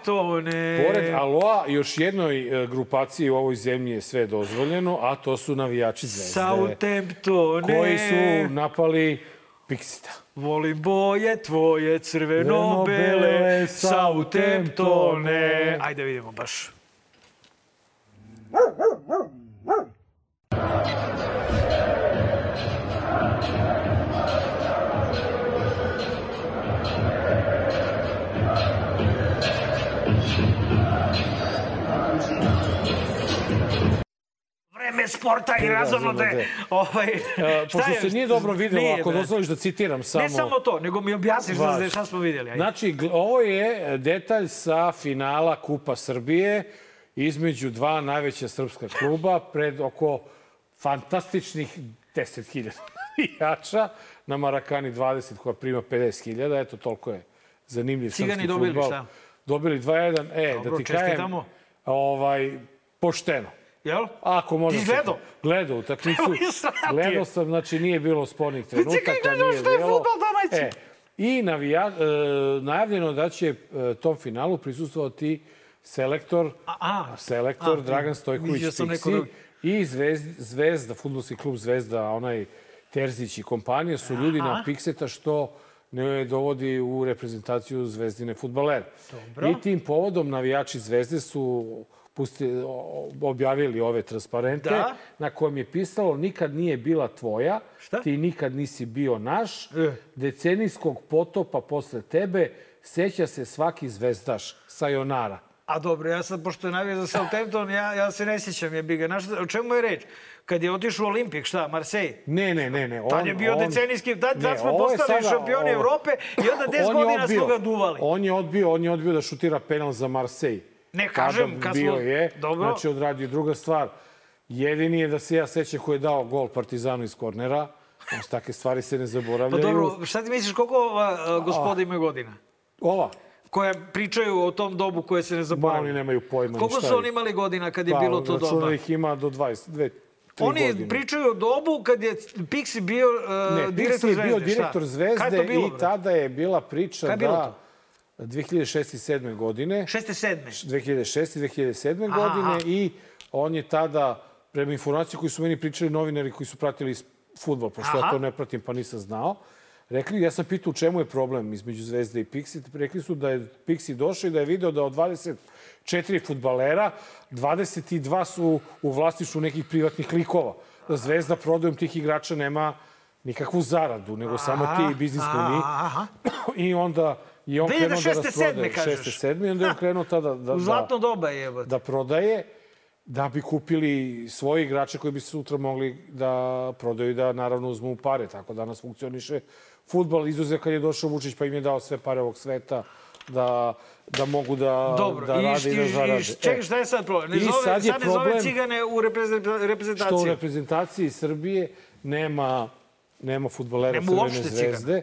Pored Aloa, još jednoj e, grupaciji u ovoj zemlji je sve dozvoljeno, a to su navijači Zvezde. Southamptone. Koji su napali Pixita. Volim boje tvoje crveno-bele, Southamptone. Ajde vidimo baš. Sporta i razonode. razonode. Ovaj, E, šta Pošto je? se nije dobro videlo, Nije, ako brate. dozvoliš da citiram samo... Ne samo to, nego mi objasniš šta, Važno. šta smo vidjeli. Ajde. Znači, ovo je detalj sa finala Kupa Srbije između dva najveća srpska kluba pred oko fantastičnih 10.000 igrača na Marakani 20 koja prima 50.000. Eto, toliko je zanimljiv Cigani srpski dobili, fudbal. šta? Dobili 2-1. E, Dobro, da ti čestitamo. ovaj, pošteno. Jel? Ako možda Ti gledao? Gledao utakmicu. Ti. Gledao sam, znači nije bilo spornih trenutaka. gledao nije šta je fudbal domaći. E, I navija, e, najavljeno da će e, tom finalu prisustvovati selektor, a. selektor A, Dragan Stojković drugi. i Zvezda, Zvezda, futbolski klub Zvezda, onaj Terzić i kompanija su ljudi na Pikseta što ne dovodi u reprezentaciju zvezdine futbalere. Dobro. I tim povodom navijači Zvezde su pusti, objavili ove transparente Da. na kojem je pisalo nikad nije bila tvoja, Šta? ti nikad nisi bio naš, E. decenijskog potopa posle tebe, seća se svaki zvezdaš, sajonara. A dobro, ja sad, pošto je navio za Southampton, ja, ja se ne sjećam, je ga. Znaš, o čemu je reč? Kad je otišao u Olimpik, šta, Marsej? Ne, ne, ne, ne. On, Tad je bio on, decenijski, tad, Ne, tad smo postali sada- šampioni ovo- Evrope i onda 10 On je godina odbio. smo ga duvali. On je odbio, on je odbio da šutira penal za Marsej. Ne, kažem, Tada kad bio smo- je, Dobro. znači odradio druga stvar. Jedini je da se ja sećam ko je dao gol Partizanu iz kornera. Znači, takve stvari se ne Pa zaboravljaju. dobro, šta ti misliš, koliko ova a, gospoda imaju godina? Ova. Koja pričaju o tom dobu koje se ne Ma, zaboravljaju. oni nemaju pojma Koliko su je. oni imali godina kad je Pa, bilo to računa doba? ih ima do 20, dve, tri Oni godine. pričaju o dobu kad je Pixi bio uh, Ne, Pixi direktor je Zvezde. bio šta? direktor Zvezde je to i tada je bila priča je bilo da 2006. i 2007. godine Šeste, sedme. 2006. i 2007. Aha, godine aha. i on je tada, prema informaciji koju su meni pričali novinari koji su pratili futbol, pošto ja Aha. to ne pratim pa nisam znao, rekli, ja sam pitao u čemu je problem između Zvezde i Pixi. Rekli su da je Pixi došao i da je video da od 24 futbalera, 22 su u vlasništvu nekih privatnih klikova. Da Zvezda prodajom tih igrača nema nikakvu zaradu, nego samo ti biznismeni. Aha. I onda je on krenuo da 2006. rasprodaje. sedme, kažeš. 6. 7. I onda je on krenuo tada da, U da, zlatno doba je, jebote. da prodaje da bi kupili svoje igrače koji bi sutra mogli da prodaju i da naravno uzmu pare. Tako danas funkcioniše futbol. Izuzev kad je došao Vučić pa im je dao sve pare ovog sveta da, da mogu da, Dobro, da i, rade i da i, zarade. i čekaj, šta je sad problem? Ne I zove, sad sad ne zove cigane u reprezent- reprezentaciji. što u reprezentaciji Srbije nema, nema futbolera Nema Crvene uopšte Cigana.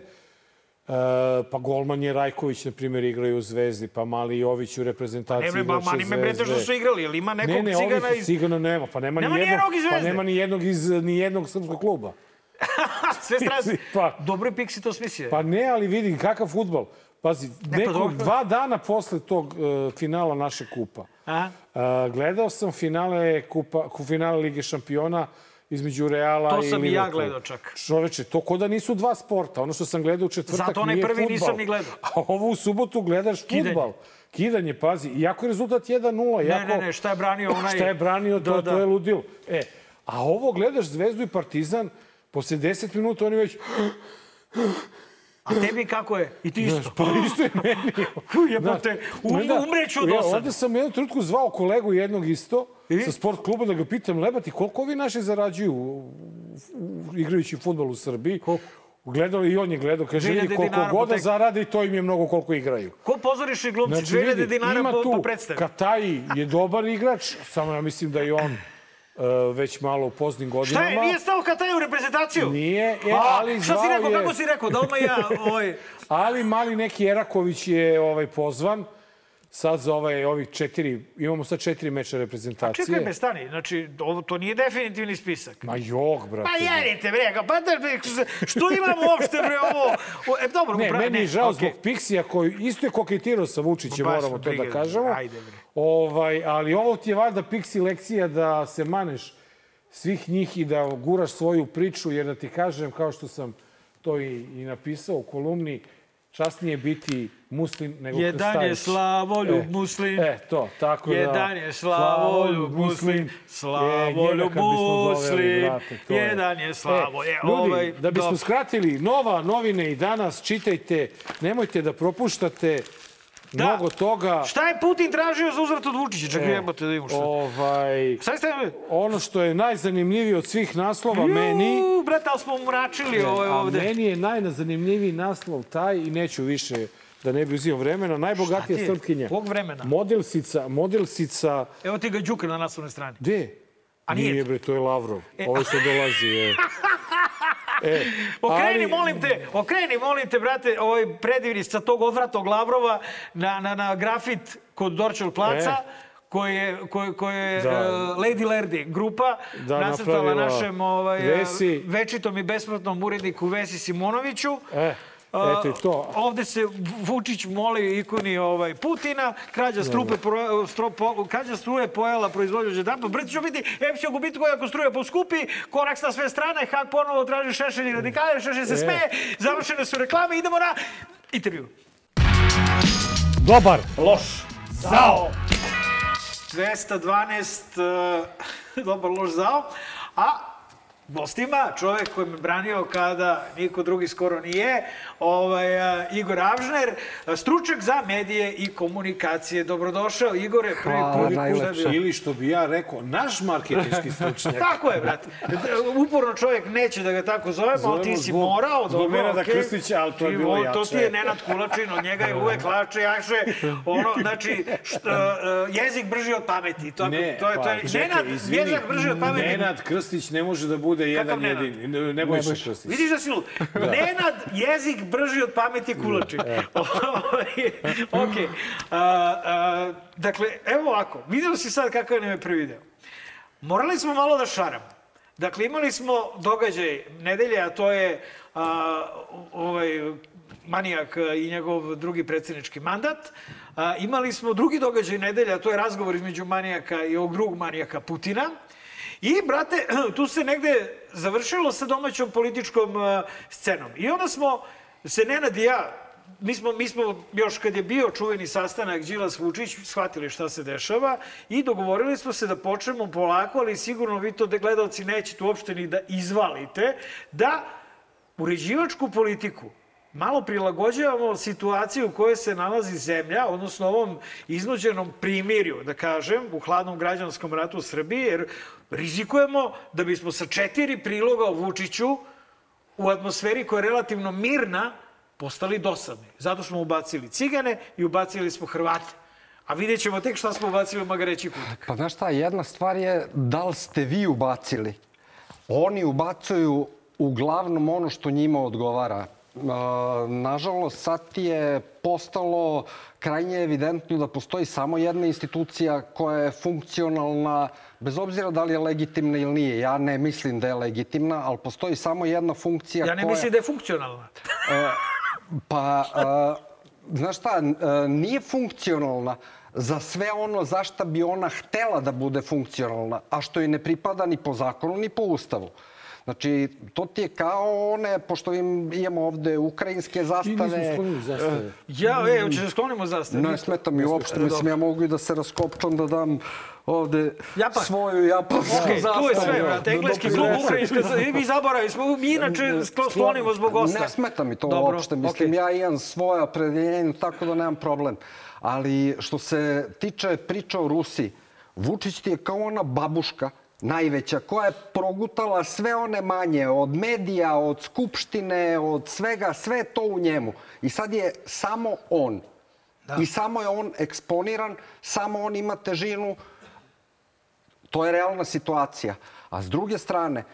Zvezde. E, pa golman je Rajković, na primjer, igraju u Zvezdi, pa Mali Jović u reprezentaciji Ne, ne, ba, igrače mani me brete što Zvezde. su igrali, jel ima nekog Ne, ne, cigana ovih iz... cigana nema, pa nema, Nema ni jednog, iz pa Zvezde. nema ni jednog iz ni jednog srpskog kluba. Sve strane. Pa- Dobro je Pixi to smislio. Pa ne, ali vidi, kakav futbol. Pazi, nekog, dobro. dva dana posle tog uh, finala naše kupa, Aha. uh, gledao sam finale, kupa, ku- finale Lige šampiona između Reala To i sam i ja Liverpoola. gledao čak. Čoveče, to ko da nisu dva sporta. Ono što sam gledao u četvrtak Zato onaj prvi nisam ni gledao. A ovo u subotu gledaš Kidanje. fudbal. Kidanje, pazi. Iako je rezultat 1-0. Ne, jako... ne, ne, šta je branio onaj... Šta je branio, to, Da, da. to je ludilo. E, a ovo gledaš Zvezdu i Partizan, posle 10 minuta oni već... A tebi kako je? I ti isto. Pa isto je meni. Jebote, Onda- umreću od ja, osade. Onda sam u jednom trenutku zvao kolegu jednog isto, I? sa sport kluba, da ga pitam, lebati, koliko ovi naši zarađuju igrajući futbol u Srbiji? Koliko? Gledali i on je gledao, kaže, 2000 vidi koliko god tek- zarade i to im je mnogo koliko igraju. Ko pozorišni glumci? Znači, 2000 vidi, dinara po, po predstavi. Kataji je dobar igrač, samo ja mislim da je on uh, već malo u poznim Šta godinama. je, nije stao Kataj u reprezentaciju? Nije, e, A, ali Šta si rekao, je- kako si rekao? Da odmah ja, ovaj... Ali mali neki Eraković je ovaj pozvan sad za ovaj, ovih četiri, imamo sad četiri meča reprezentacije. Čekaj me, stani. Znači, ovo, to nije definitivni spisak. Ma jok, brate. Pa jedite, bre, pa da, što imamo uopšte, bre, ovo? O, E, dobro, Ne, upra- meni je žao okej. zbog Pixija koji isto je koketirao sa Vučićem, moramo to da kažemo. ajde, bre. Ovaj, ali ovo ti je valjda Pixi lekcija da se maneš svih njih i da guraš svoju priču, jer da ti kažem, kao što sam to i, i napisao u kolumni, časnije biti muslim nego Jedan je krstajić. slavoljub E, muslim. E, to, tako da... Jedan je slavoljub muslim, slavoljub muslim, brate, je. jedan je slavo- E, e, ljudi, ovaj, da bismo skratili, nova novine i danas, čitajte, nemojte da propuštate Da. mnogo toga. Šta je Putin tražio za uzvrat od Vučića? Čekaj, jebote da imamo šta. Ovaj, Šta ste... ono što je najzanimljivije od svih naslova meni, Ju, brate, ali smo mračili ovo a ovde. meni je najzanimljiviji naslov taj i neću više da ne bi uzio vremena, najbogatija srpkinja. Kog vremena? Modelsica, modelsica, Evo ti ga Đuka na naslovnoj strani. gde? A nije Nije bre, to je Lavrov. Ovo što dolazi je... E, Okreni, ali- molim te, okreni, molim te, brate, ovaj predivni sa tog odvratnog Lavrova na, na, na grafit kod Dorčel placa. E. koji je, koji, koji je Da. uh, Lady Lerdy grupa Da, nacrtala našem ovaj, Vesi. večitom i besmrtnom uredniku Vesi Simonoviću. E, eto i to. Ovde se Vučić moli ikoni ovaj Putina, krađa strupe pro, stro, po, krađa struje pojela proizvođač jedanput. Brzo će biti EPS će gubiti koji ako struje poskupi, korak na sve strane, Hak ponovo traži Šešelj i radikale, Šešelj se E. smeje, završene su reklame, idemo na intervju. Dobar. Loš. Zao. 212, uh, dobar loš zao. A gostima, čovjek koji me branio kada niko drugi skoro nije, ovaj, uh, Igor Avžner, stručnjak za medije i komunikacije. Dobrodošao, Igore, prvi Hvala, put. najlepše. Ili što bi ja rekao, naš marketinški stručnjak. Tako je, brate. Uporno čovjek neće da ga tako zovemo, ali ti si zbog- morao. zbog dobro, okej. Krstića, ali to je bilo on- To jače. ti je Nenad Kulačin, od njega je uvek lače, jaše. Ono, znači, št, uh, uh, jezik brži od pameti. To, Ne, to je, to je, pa, čekaj, Nenad, izvini, jezik brži od pameti. Nenad Krstić ne može da bude jedan Nenad? jedini. Ne, Nebojša Krstić. Vidiš da si lud. Nenad, jezik brži od pameti kulači. E. ok. A, a, dakle, evo ovako. Vidio si sad kakav nam je prvi deo. Morali smo malo da šaramo. Dakle, imali smo događaj nedelje, a to je a, ovaj manijak i njegov drugi predsjednički mandat. A, imali smo drugi događaj nedelje, a to je razgovor između manijaka i ovog drugog manijaka Putina. I, brate, tu se negde završilo sa domaćom političkom uh, scenom. I onda smo se Nenad i ja, mi smo, mi smo još kad je bio čuveni sastanak Đilas Vučić, shvatili šta se dešava i dogovorili smo se da počnemo polako, ali sigurno vi to da gledalci nećete uopšte ni da izvalite, da uređivačku politiku malo prilagođavamo situaciju u kojoj se nalazi zemlja, odnosno ovom iznuđenom primirju, da kažem, u hladnom građanskom ratu u Srbiji, jer rizikujemo da bismo sa četiri priloga o Vučiću u atmosferi koja je relativno mirna postali dosadni. Zato smo ubacili cigane i ubacili smo Hrvate. A vidjet ćemo tek šta smo ubacili u Magareći kutak. Pa znaš šta, jedna stvar je da li ste vi ubacili. Oni ubacuju uglavnom ono što njima odgovara. E, nažalost, sad je postalo krajnje evidentno da postoji samo jedna institucija koja je funkcionalna, bez obzira da li je legitimna ili nije. Ja ne mislim da je legitimna, ali postoji samo jedna funkcija Ja ne koja... mislim da je funkcionalna. Pa, a, znaš šta, a, nije funkcionalna za sve ono za šta bi ona htela da bude funkcionalna, a što joj ne pripada ni po zakonu ni po ustavu. Znači, to ti je kao one, pošto im imamo ovde ukrajinske zastave, sklonili zastave. Ja, e, hoćeš da sklonimo zastavu? ne smeta mi uopšte, mislim, ja mogu i da se raskopčam da dam ovde Japan. svoju japansku Okej, zastavu. tu je sve, brate. Engleski klub, ukrajinska, i mi zaboravi smo, mi inače sklo- sklonimo zbog gosta. Ne smeta mi to Dobro, uopšte. Mislim, ja imam svoje opredeljenje, tako da nemam problem. Ali što se tiče priča o Rusiji, Vučić ti je kao ona babuška, najveća, koja je progutala sve one manje, od medija, od skupštine, od svega, sve to u njemu. I sad je samo on. Da. I samo je on eksponiran, samo on ima težinu, To je realna situacija. A s druge strane, e,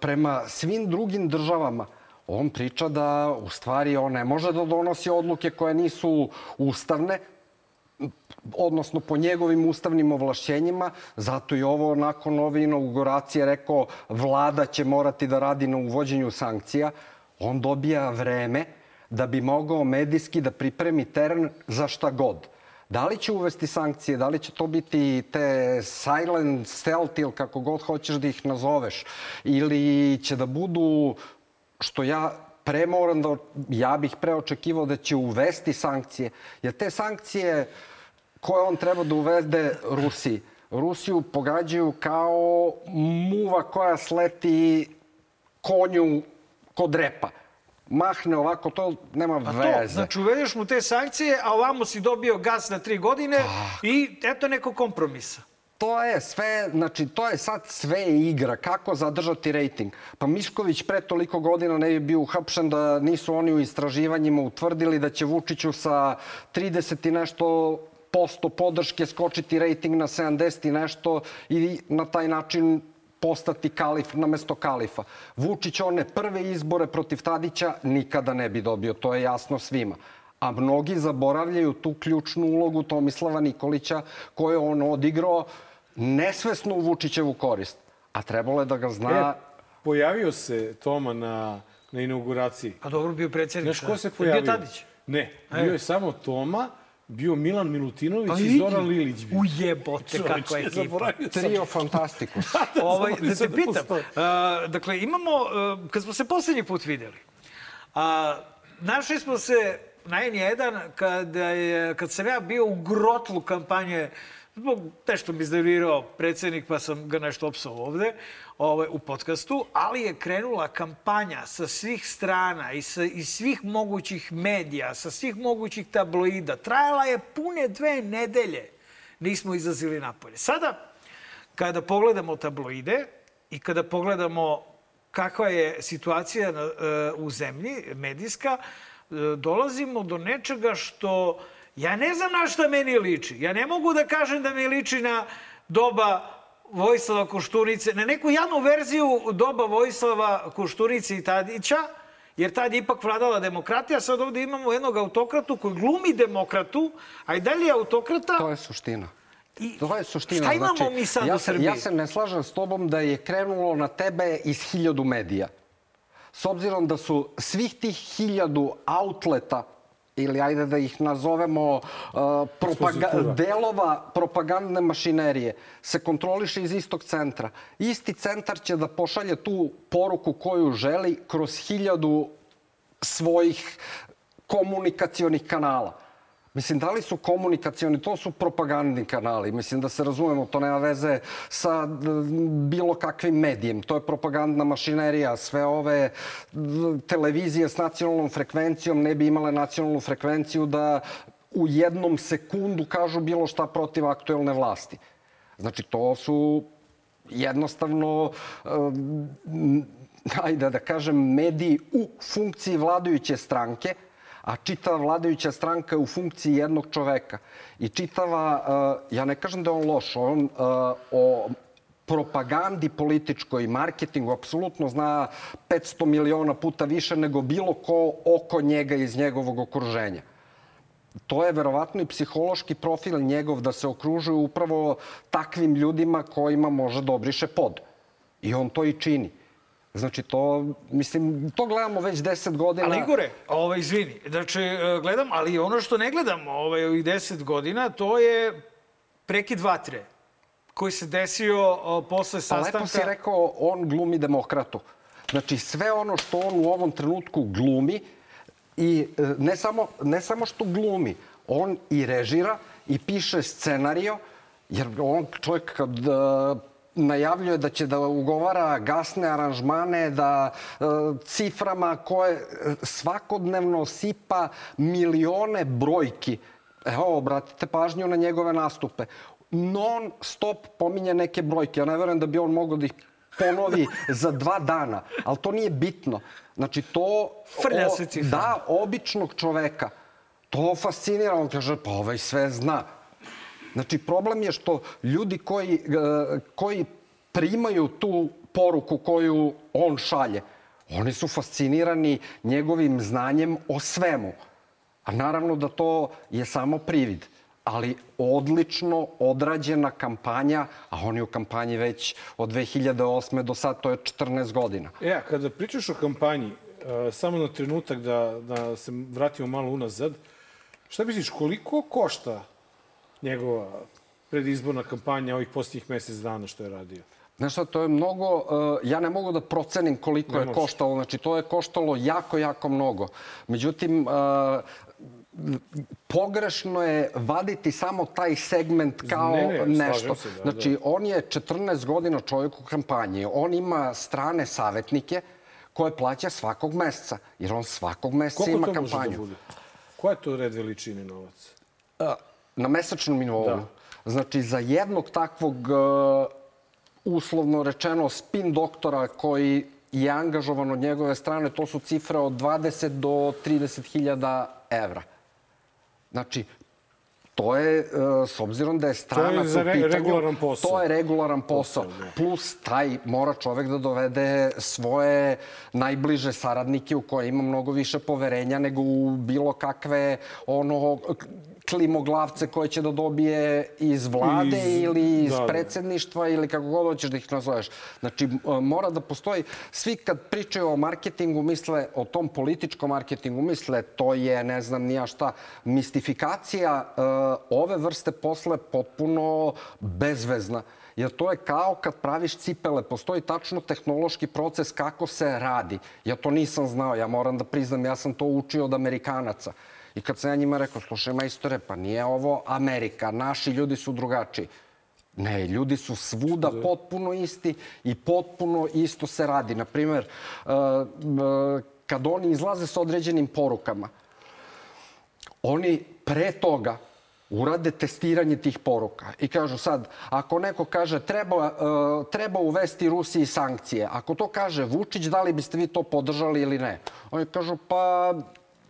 prema svim drugim državama, on priča da u stvari on ne može da donosi odluke koje nisu ustavne, odnosno po njegovim ustavnim ovlašćenjima, zato i ovo nakon ove inauguracije rekao vlada će morati da radi na uvođenju sankcija. On dobija vreme da bi mogao medijski da pripremi teren za šta god. Da li će uvesti sankcije, da li će to biti te silent stealth ili kako god hoćeš da ih nazoveš, ili će da budu, što ja pre moram da, ja bih pre očekivao da će uvesti sankcije, jer te sankcije koje on treba da uvede Rusiji, Rusiju pogađaju kao muva koja sleti konju kod repa. Mahne ovako, to nema A to, veze. znači uvedeš mu te sankcije, a ovamo si dobio gas na tri godine i eto neko kompromisa. To je sve, znači to je sad sve igra. Kako zadržati rejting? Pa Mišković pre toliko godina ne bi bio uhapšen da nisu oni u istraživanjima utvrdili da će Vučiću sa 30 i nešto posto podrške skočiti rejting na 70 i nešto i na taj način postati kalif namesto kalifa. Vučić one prve izbore protiv Tadića nikada ne bi dobio, to je jasno svima. A mnogi zaboravljaju tu ključnu ulogu Tomislava Nikolića koju je on odigrao nesvesno u Vučićevu korist. A trebalo je da ga zna... E, pojavio se Toma na, na inauguraciji. Pa dobro, bio predsjednik. Znaš ko se pojavio? Bio Tadić. Ne, bio je samo Toma, bio Milan Milutinović Pa i. Zoran Lilić. Bio. Ujebote, kakva Čovječe, ekipa. zaboravio sam. Trio Fantastikus. Ovaj, da te da pitam, postoji. a, dakle, imamo, a, kad smo se poslednji put videli, a, našli smo se na N1 kada je, kad sam ja bio u grotlu kampanje zbog nešto mi iznervirao predsednik, pa sam ga nešto opsao ovde ovaj, u podcastu, ali je krenula kampanja sa svih strana i sa, iz svih mogućih medija, sa svih mogućih tabloida. Trajala je pune dve nedelje. Nismo izazili napolje. Sada, kada pogledamo tabloide i kada pogledamo kakva je situacija na, e, u zemlji, medijska, e, dolazimo do nečega što ja ne znam na šta meni liči. Ja ne mogu da kažem da mi liči na doba Vojislava Koštunice, na neku javnu verziju doba Vojislava Koštunice i Tadića, jer tad je ipak vladala demokratija. Sad ovde imamo jednog autokratu koji glumi demokratu, a i dalje je autokrata. To je suština. I To je suština. Šta imamo znači, mi sad ja u Srbiji? Ja se ne slažem s tobom da je krenulo na tebe iz hiljadu medija. S obzirom da su svih tih hiljadu outleta ili ajde da ih nazovemo uh, propaga delova propagandne mašinerije se kontroliše iz istog centra. Isti centar će da pošalje tu poruku koju želi kroz hiljadu svojih komunikacionih kanala. Mislim, da li su komunikacioni, to su propagandni kanali. Mislim da se razumemo, to nema veze sa bilo kakvim medijem. To je propagandna mašinerija. Sve ove televizije s nacionalnom frekvencijom ne bi imale nacionalnu frekvenciju da u jednom sekundu kažu bilo šta protiv aktuelne vlasti. Znači, to su jednostavno... ajde da kažem, mediji u funkciji vladajuće stranke, a čitava vladajuća stranka je u funkciji jednog čoveka. I čitava, uh, ja ne kažem da je on loš, on uh, o propagandi političkoj marketingu apsolutno zna 500 miliona puta više nego bilo ko oko njega iz njegovog okruženja. To je verovatno i psihološki profil njegov da se okružuje upravo takvim ljudima kojima može da obriše pod. I on to i čini. Znači to, mislim, to gledamo već 10 godina. Ali Igore, ovaj, izvini, znači e, gledam, ali ono što ne gledam ovaj, ovih 10 godina, to je prekid vatre koji se desio o, posle sastanka... A lepo si rekao, on glumi demokratu. Znači sve ono što on u ovom trenutku glumi, i e, ne samo, ne samo što glumi, on i režira i piše scenario, jer on čovjek kad uh, najavljuje da će da ugovara gasne aranžmane, da e, ciframa koje svakodnevno sipa milione brojki. Evo, obratite pažnju na njegove nastupe. Non stop pominje neke brojke. Ja ne verujem da bi on mogao da ih ponovi za dva dana. Ali to nije bitno. Znači, to... Frlja se cifra. Da, običnog čoveka. To fascinira. On kaže, pa ovaj sve zna. Znači, problem je što ljudi koji, e, koji primaju tu poruku koju on šalje, oni su fascinirani njegovim znanjem o svemu. A naravno da to je samo privid ali odlično odrađena kampanja, a on je u kampanji već od 2008. do sad, to je 14 godina. E, kada pričaš o kampanji, e, samo na trenutak da, da se vratimo malo unazad, šta misliš, koliko košta njegova predizborna kampanja ovih posljednjih mesec dana što je radio? Znaš šta, to je mnogo, uh, ja ne mogu da procenim koliko ne je možeš. koštalo, znači to je koštalo jako, jako mnogo. Međutim, uh, pogrešno je vaditi samo taj segment kao ne, ne, nešto. Se, da, znači, da. on je 14 godina čovjek u kampanji. On ima strane savetnike koje plaća svakog meseca, jer on svakog meseca Koliko ima to kampanju. Može da bude? Koja je to red veličine novac? Na mesečnom nivou. Da. Znači, za jednog takvog uslovno rečeno spin doktora koji je angažovan od njegove strane, to su cifre od 20 do 30 hiljada evra. Znači, to je, e, s obzirom da je stranac to je re, pitanju, regularan posao. To je regularan posao. da. Plus, taj mora čovek da dovede svoje najbliže saradnike u koje ima mnogo više poverenja nego u bilo kakve ono klimoglavce koje će da dobije iz vlade iz, ili iz da, da. predsedništva ili kako god hoćeš da ih nazoveš. Znači, mora da postoji, svi kad pričaju o marketingu misle, o tom političkom marketingu misle, to je, ne znam nija šta, mistifikacija uh, ove vrste posle potpuno bezvezna. Jer to je kao kad praviš cipele. Postoji tačno tehnološki proces kako se radi. Ja to nisam znao, ja moram da priznam, ja sam to učio od Amerikanaca. I kad sam ja njima rekao, slušaj majstore, pa nije ovo Amerika, naši ljudi su drugačiji. Ne, ljudi su svuda da. potpuno isti i potpuno isto se radi. Naprimer, uh, uh, kad oni izlaze sa određenim porukama, oni pre toga urade testiranje tih poruka i kažu sad, ako neko kaže treba, uh, treba uvesti Rusiji sankcije, ako to kaže Vučić, da li biste vi to podržali ili ne? Oni kažu, pa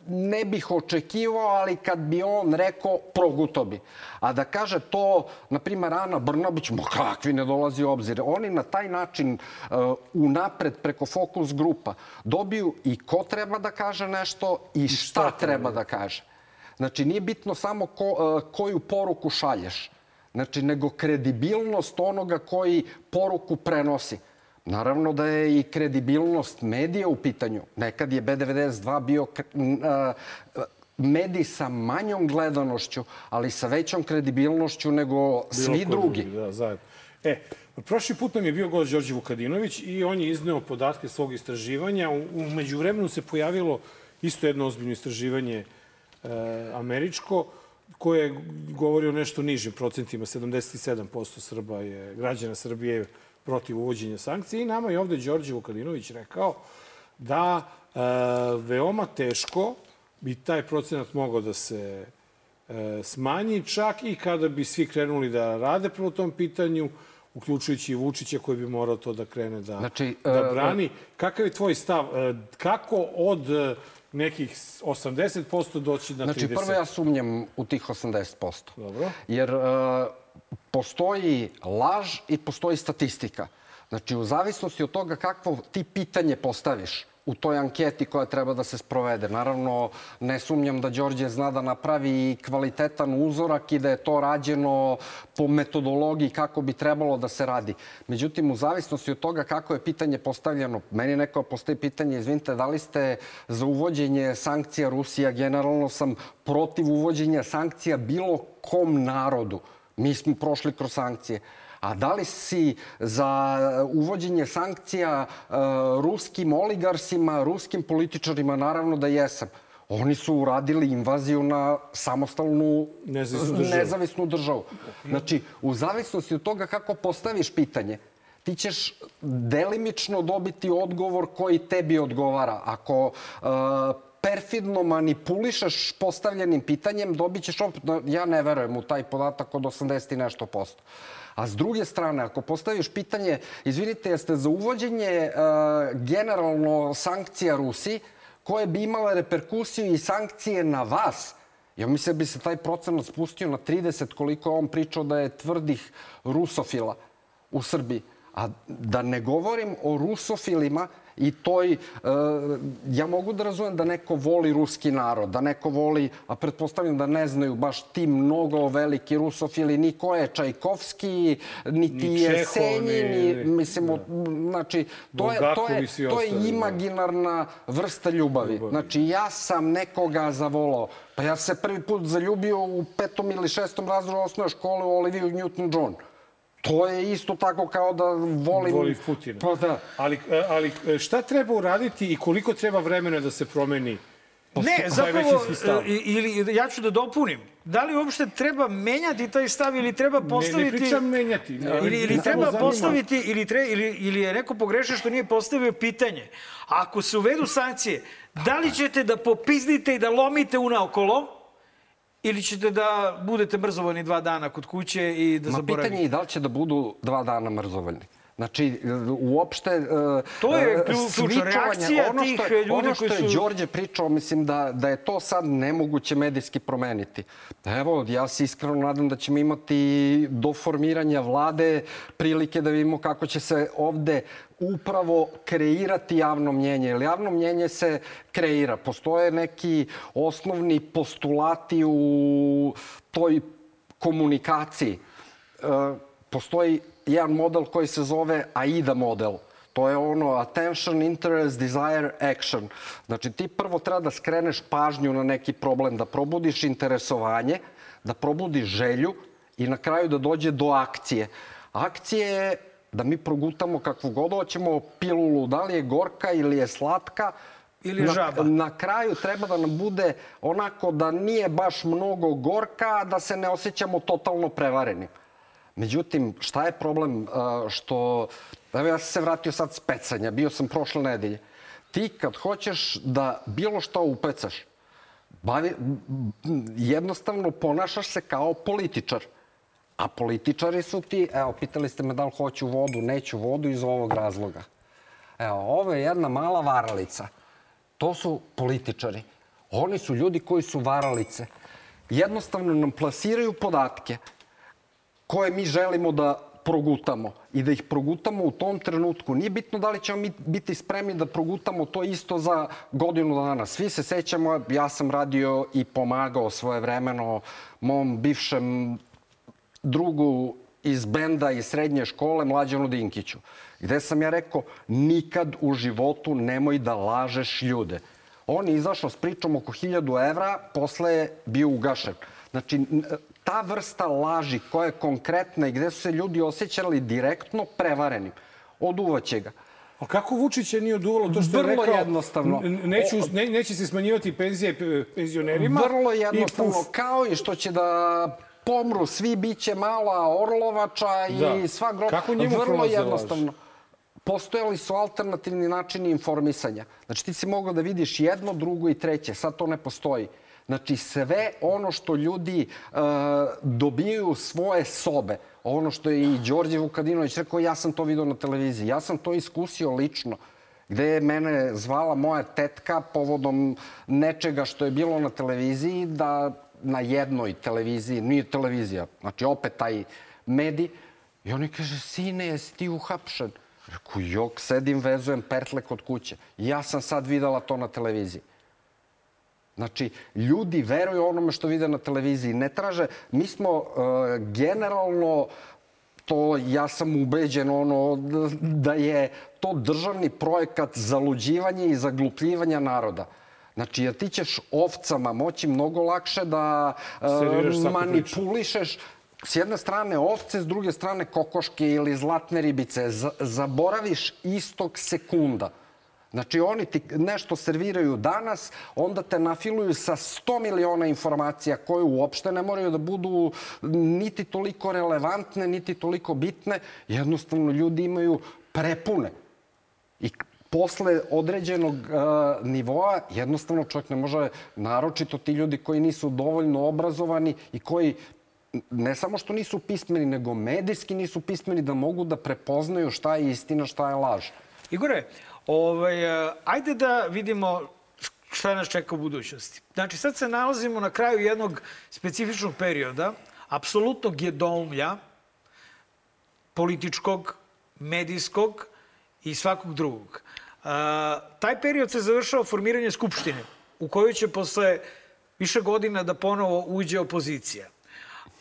ne bih očekivao, ali kad bi on rekao, proguto bi. A da kaže to, na primjer, Ana Brnabić, ma kakvi ne dolazi u obzir. Oni na taj način uh, unapred preko fokus grupa dobiju i ko treba da kaže nešto i šta, šta treba da kaže. Znači, nije bitno samo ko, uh, koju poruku šalješ, znači, nego kredibilnost onoga koji poruku prenosi. Naravno da je i kredibilnost medija u pitanju. Nekad je B92 bio medij sa manjom gledanošću, ali sa većom kredibilnošću nego svi Bilo drugi. Da, zajedno. E, prošli put nam je bio gost Đorđe Vukadinović i on je izneo podatke svog istraživanja. U, međuvremenu se pojavilo isto jedno ozbiljno istraživanje e, američko koje govori o nešto nižim procentima. 77% Srba je, građana Srbije protiv uvođenja sankcija i nama je ovde Đorđe Vukadinović rekao da e, veoma teško bi taj procenat mogao da se e, smanji, čak i kada bi svi krenuli da rade prvo tom pitanju, uključujući i Vučića koji bi morao to da krene da, Znači, da e, brani. Kakav je tvoj stav? E, Kako od e, nekih 80% doći na 30%? Znači, prvo ja sumnjam u tih 80%. Dobro. Jer uh, postoji laž i postoji statistika. Znači, u zavisnosti od toga kakvo ti pitanje postaviš u toj anketi koja treba da se sprovede. Naravno, ne sumnjam da Đorđe zna da napravi kvalitetan uzorak i da je to rađeno po metodologiji kako bi trebalo da se radi. Međutim, u zavisnosti od toga kako je pitanje postavljeno, meni neko postoji pitanje, izvinite, da li ste za uvođenje sankcija Rusija? Generalno sam protiv uvođenja sankcija bilo kom narodu. Mi smo prošli kroz sankcije. A da li si za uvođenje sankcija uh, ruskim oligarsima, ruskim političarima? Naravno da jesam. Oni su uradili invaziju na samostalnu Nezavisnu državu. nezavisnu državu. Znači, u zavisnosti od toga kako postaviš pitanje, ti ćeš delimično dobiti odgovor koji tebi odgovara. Ako uh, perfidno manipulišeš postavljenim pitanjem, dobit ćeš opet, ja ne verujem u taj podatak od 80 i nešto posto. A s druge strane, ako postaviš pitanje, izvinite, jeste za uvođenje uh, generalno sankcija Rusiji, koje bi imale reperkusiju i sankcije na vas, ja mislim da bi se taj procenat spustio na 30, koliko je on pričao da je tvrdih rusofila u Srbiji. A da ne govorim o rusofilima i toj... E, ja mogu da razumem da neko voli ruski narod, da neko voli, a pretpostavljam da ne znaju baš ti mnogo veliki rusofili, ni ko je Čajkovski, niti Ni je Čehov, Senjin, ni- ni, mislim, znači, to je, to je, to je da. imaginarna vrsta ljubavi. Znači, ja sam nekoga zavolao. Pa ja se prvi put zaljubio u petom ili šestom razredu osnovne škole u Oliviju Newton-John. To je isto tako kao da volim... Voli Putina. Pa da. Ali, e, ali e, šta treba uraditi i koliko treba vremena da se promeni Ne, taj zapravo, e, ili ja ću da dopunim. Da li uopšte treba menjati taj stav ili treba Ne, postaviti... ne pričam menjati. ne, Ili, ili samo treba postaviti, ili, tre, ili, ili je neko pogrešio što nije postavio pitanje. Ako se uvedu sankcije, da li ćete da popizdite i da lomite unaokolo, ili ćete da budete mrzovani dva dana kod kuće i da Ma zaboravite? pitanje je da li će da budu dva dana mrzovoljni. Znači, uopšte... e, To je ključ- reakcija ono tih što je, ljudi ono što je su- Đorđe pričao, mislim da, da je to sad nemoguće medijski promeniti. Evo, ja se iskreno nadam da ćemo imati do formiranja vlade prilike da vidimo kako će se ovde upravo kreirati javno mnjenje. Jer javno mnjenje se kreira. Postoje neki osnovni postulati u toj komunikaciji. E, postoji jedan model koji se zove AIDA model. To je ono attention, interest, desire, action. Znači ti prvo treba da skreneš pažnju na neki problem, da probudiš interesovanje, da probudiš želju i na kraju da dođe do akcije. Akcije je da mi progutamo kakvu god hoćemo pilulu, da li je gorka ili je slatka, Ili na, žaba. na kraju treba da nam bude onako da nije baš mnogo gorka, da se ne osjećamo totalno prevarenim. Međutim, šta je problem što... Evo ja sam se vratio sad s pecanja, bio sam prošle nedelje. Ti kad hoćeš da bilo šta upecaš, bavi, jednostavno ponašaš se kao političar. A političari su ti, evo, pitali ste me da li hoću vodu, neću vodu iz ovog razloga. Evo, ovo je jedna mala varalica. To su političari. Oni su ljudi koji su varalice. Jednostavno nam plasiraju podatke koje mi želimo da progutamo i da ih progutamo u tom trenutku. Nije bitno da li ćemo mi biti spremni da progutamo to isto za godinu dana. Svi se sećamo, ja sam radio i pomagao svoje vremeno mom bivšem drugu iz benda iz srednje škole, Mlađanu Dinkiću, gde sam ja rekao nikad u životu nemoj da lažeš ljude. On je izašao s pričom oko 1000 evra, posle je bio ugašen. Znači, ta vrsta laži koja je konkretna i gde su se ljudi osjećali direktno prevarenim, oduvaće ga. A kako Vučića nije oduvalo to što je Vrlo rekao? jednostavno. "N- Neću, ne, neće se smanjivati penzije pe- penzionerima. Vrlo i jednostavno, puf. kao i što će da pomru svi, bit će mala Orlovača i Da. sva groba. Kako njemu Vrlo jednostavno. Postojali su alternativni načini informisanja. Znači ti si mogao da vidiš jedno, drugo i treće. Sad to ne postoji. Znači sve ono što ljudi uh, dobijaju svoje sobe, ono što je i Đorđe Vukadinović rekao, ja sam to video na televiziji, ja sam to iskusio lično gde je mene zvala moja tetka povodom nečega što je bilo na televiziji, da na jednoj televiziji, nije televizija, znači opet taj medij, i oni kaže, sine, jesi ti uhapšen? Reku, jok, sedim, vezujem pertle kod kuće. Ja sam sad videla to na televiziji. Znači, ljudi veruju onome što vide na televiziji. Ne traže, mi smo uh, generalno to ja sam ubeđen ono da je to državni projekat zaluđivanja i zaglupljivanja naroda. Znači, jer ti ćeš ovcama moći mnogo lakše da uh, manipulišeš s jedne strane ovce, s druge strane kokoške ili zlatne ribice. Z zaboraviš istog sekunda. Znači, oni ti nešto serviraju danas, onda te nafiluju sa 100 miliona informacija koje uopšte ne moraju da budu niti toliko relevantne, niti toliko bitne. Jednostavno, ljudi imaju prepune. I posle određenog uh, nivoa jednostavno čovjek ne može, naročito ti ljudi koji nisu dovoljno obrazovani i koji ne samo što nisu pismeni, nego medijski nisu pismeni da mogu da prepoznaju šta je istina, šta je laž. Igore, ovaj, uh, ajde da vidimo šta nas čeka u budućnosti. Znači, sad se nalazimo na kraju jednog specifičnog perioda, apsolutnog jedoumlja, političkog, medijskog i svakog drugog. A, taj period se završava formiranje Skupštine, u kojoj će posle više godina da ponovo uđe opozicija.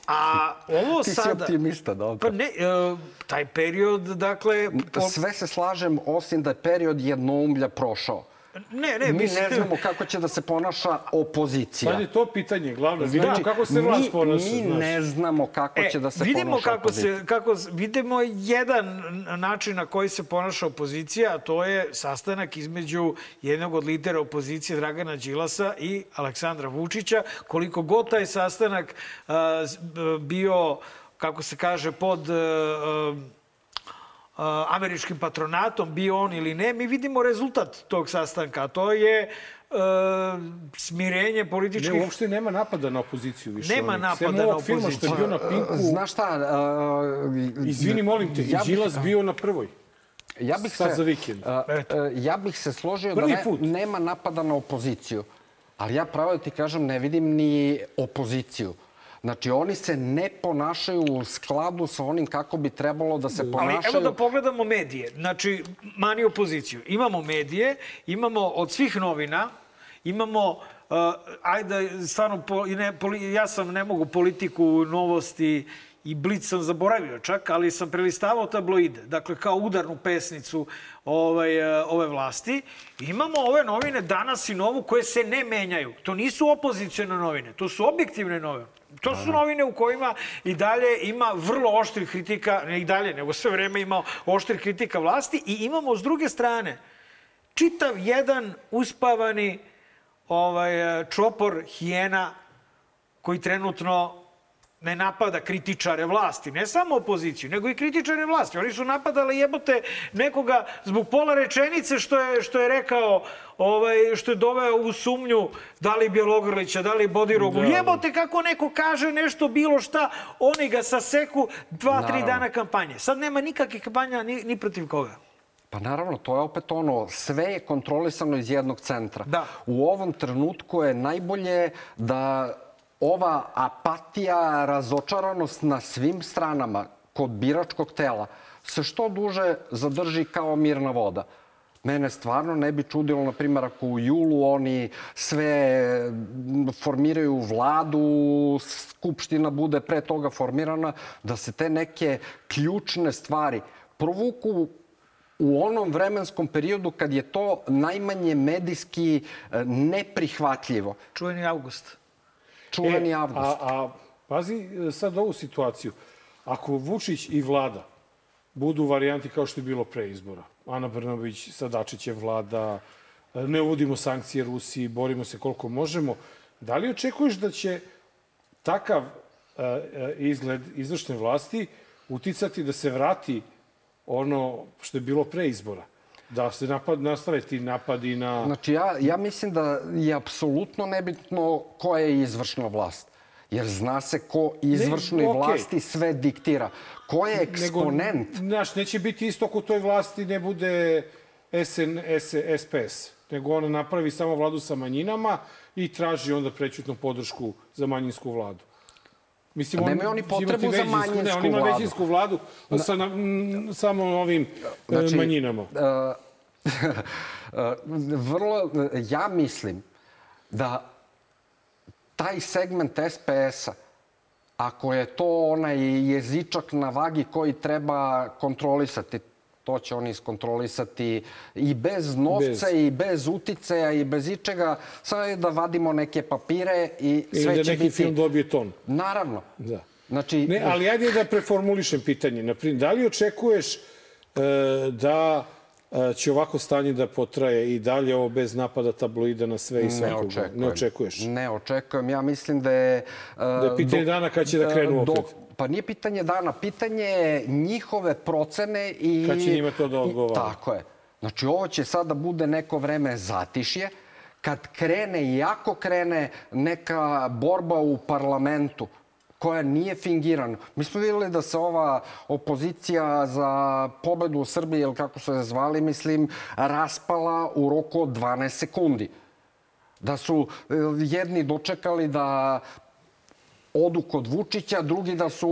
A ovo Ti sada... si optimista, dobro. Pa ne, e, taj period, dakle... Sve se slažem, osim da je period jednoumlja prošao. Ne, ne, mi mislim... ne znamo kako će da se ponaša opozicija. Pa je to pitanje glavno. Vidimo znači, kako se vlast ponaša. Mi znaš. ne znamo kako e, će da se vidimo ponaša kako opozicija. Se, kako, vidimo jedan način na koji se ponaša opozicija, a to je sastanak između jednog od lidera opozicije Dragana Đilasa i Aleksandra Vučića. Koliko god taj sastanak uh, bio, kako se kaže, pod... Uh, američkim patronatom, bio on ili ne, mi vidimo rezultat tog sastanka, to je e, smirenje političkih... Ne, uopšte nema napada na opoziciju više. Nema onih. napada na ovog filma što je bio na Pinku. Znaš šta... Uh, Izvini, molim te, ja Đilas bio na prvoj. Ja bih Sad se, za vikend. Uh, uh, ja bih se složio Prvi da ne, nema napada na opoziciju. Ali ja pravo da ti kažem, ne vidim ni opoziciju. Znači, oni se ne ponašaju u skladu sa onim kako bi trebalo da se ponašaju. Ali evo da pogledamo medije. Znači, mani opoziciju. Imamo medije, imamo od svih novina, imamo, uh, ajde, stvarno, po, ne, poli, ja sam, ne mogu politiku, novosti i Blic sam zaboravio čak, ali sam prelistavao tabloide. Dakle, kao udarnu pesnicu ovaj, ove vlasti. Imamo ove novine danas i novu koje se ne menjaju. To nisu opozicijone novine, to su objektivne novine. To su novine u kojima i dalje ima vrlo oštrih kritika, ne i dalje, nego sve vreme ima oštrih kritika vlasti i imamo s druge strane čitav jedan uspavani ovaj, čopor hijena koji trenutno ne napada kritičare vlasti, ne samo opoziciju, nego i kritičare vlasti. Oni su napadali jebote nekoga zbog pola rečenice što je, što je rekao, ovaj, što je doveo u sumnju da li Bjelogrlića, da li Bodirogu. Da. Jebote kako neko kaže nešto bilo šta, oni ga saseku dva, Naravno. tri dana kampanje. Sad nema nikakve kampanja ni, ni protiv koga. Pa naravno, to je opet ono, sve je kontrolisano iz jednog centra. Da. U ovom trenutku je najbolje da ova apatija, razočaranost na svim stranama kod biračkog tela se što duže zadrži kao mirna voda. Mene stvarno ne bi čudilo, na primjer, ako u julu oni sve formiraju vladu, skupština bude pre toga formirana, da se te neke ključne stvari provuku u onom vremenskom periodu kad je to najmanje medijski neprihvatljivo. Čuveni avgust čuveni e, avgust. A, a pazi sad ovu situaciju. Ako Vučić i vlada budu varijanti kao što je bilo pre izbora, Ana Brnović sa Dačićem vlada, ne uvodimo sankcije Rusiji, borimo se koliko možemo, da li očekuješ da će takav uh, izgled izvršne vlasti uticati da se vrati ono što je bilo pre izbora? Da se napad, nastave ti napadi na... Znači, ja, ja mislim da je apsolutno nebitno koja je izvršna vlast. Jer zna se ko izvršnoj okej. vlasti sve diktira. Ko je eksponent? Nego, znaš, neće biti isto ako u toj vlasti ne bude SN, S, SPS, nego ona napravi samo vladu sa manjinama i traži onda prećutnu podršku za manjinsku vladu. Mislim, A nemaju oni potrebu za manjinsku ne, on ima vladu. većinsku vladu sa na, m, samo ovim znači, manjinama. Uh, vrlo, ja mislim da taj segment SPS-a, ako je to onaj jezičak na vagi koji treba kontrolisati, to će oni iskontrolisati i bez novca Bez. i bez uticaja i bez ičega. Samo je da vadimo neke papire i Ili sve da će neki biti... film dobije ton. Naravno. Da. Znači, Ne, ali ajde da preformulišem pitanje. Naprimjer, da li očekuješ e, da e, će ovako stanje da potraje i dalje ovo bez napada tabloida na sve i Ne svakoga? očekujem. Ne očekuješ. Ne očekujem. Ja mislim da je... Uh, Da je pitanje dana kad će da krenu opet. Pa nije pitanje dana, pitanje je njihove procene i... Kad će njima to da odgovara. Tako je. Znači, ovo će sada bude neko vreme zatišje. Kad krene, i ako krene neka borba u parlamentu, koja nije fingirana. Mi smo videli da se ova opozicija za pobedu u Srbiji, ili kako su je zvali, mislim, raspala u roku od 12 sekundi. Da su e, jedni dočekali da odu kod Vučića, drugi da su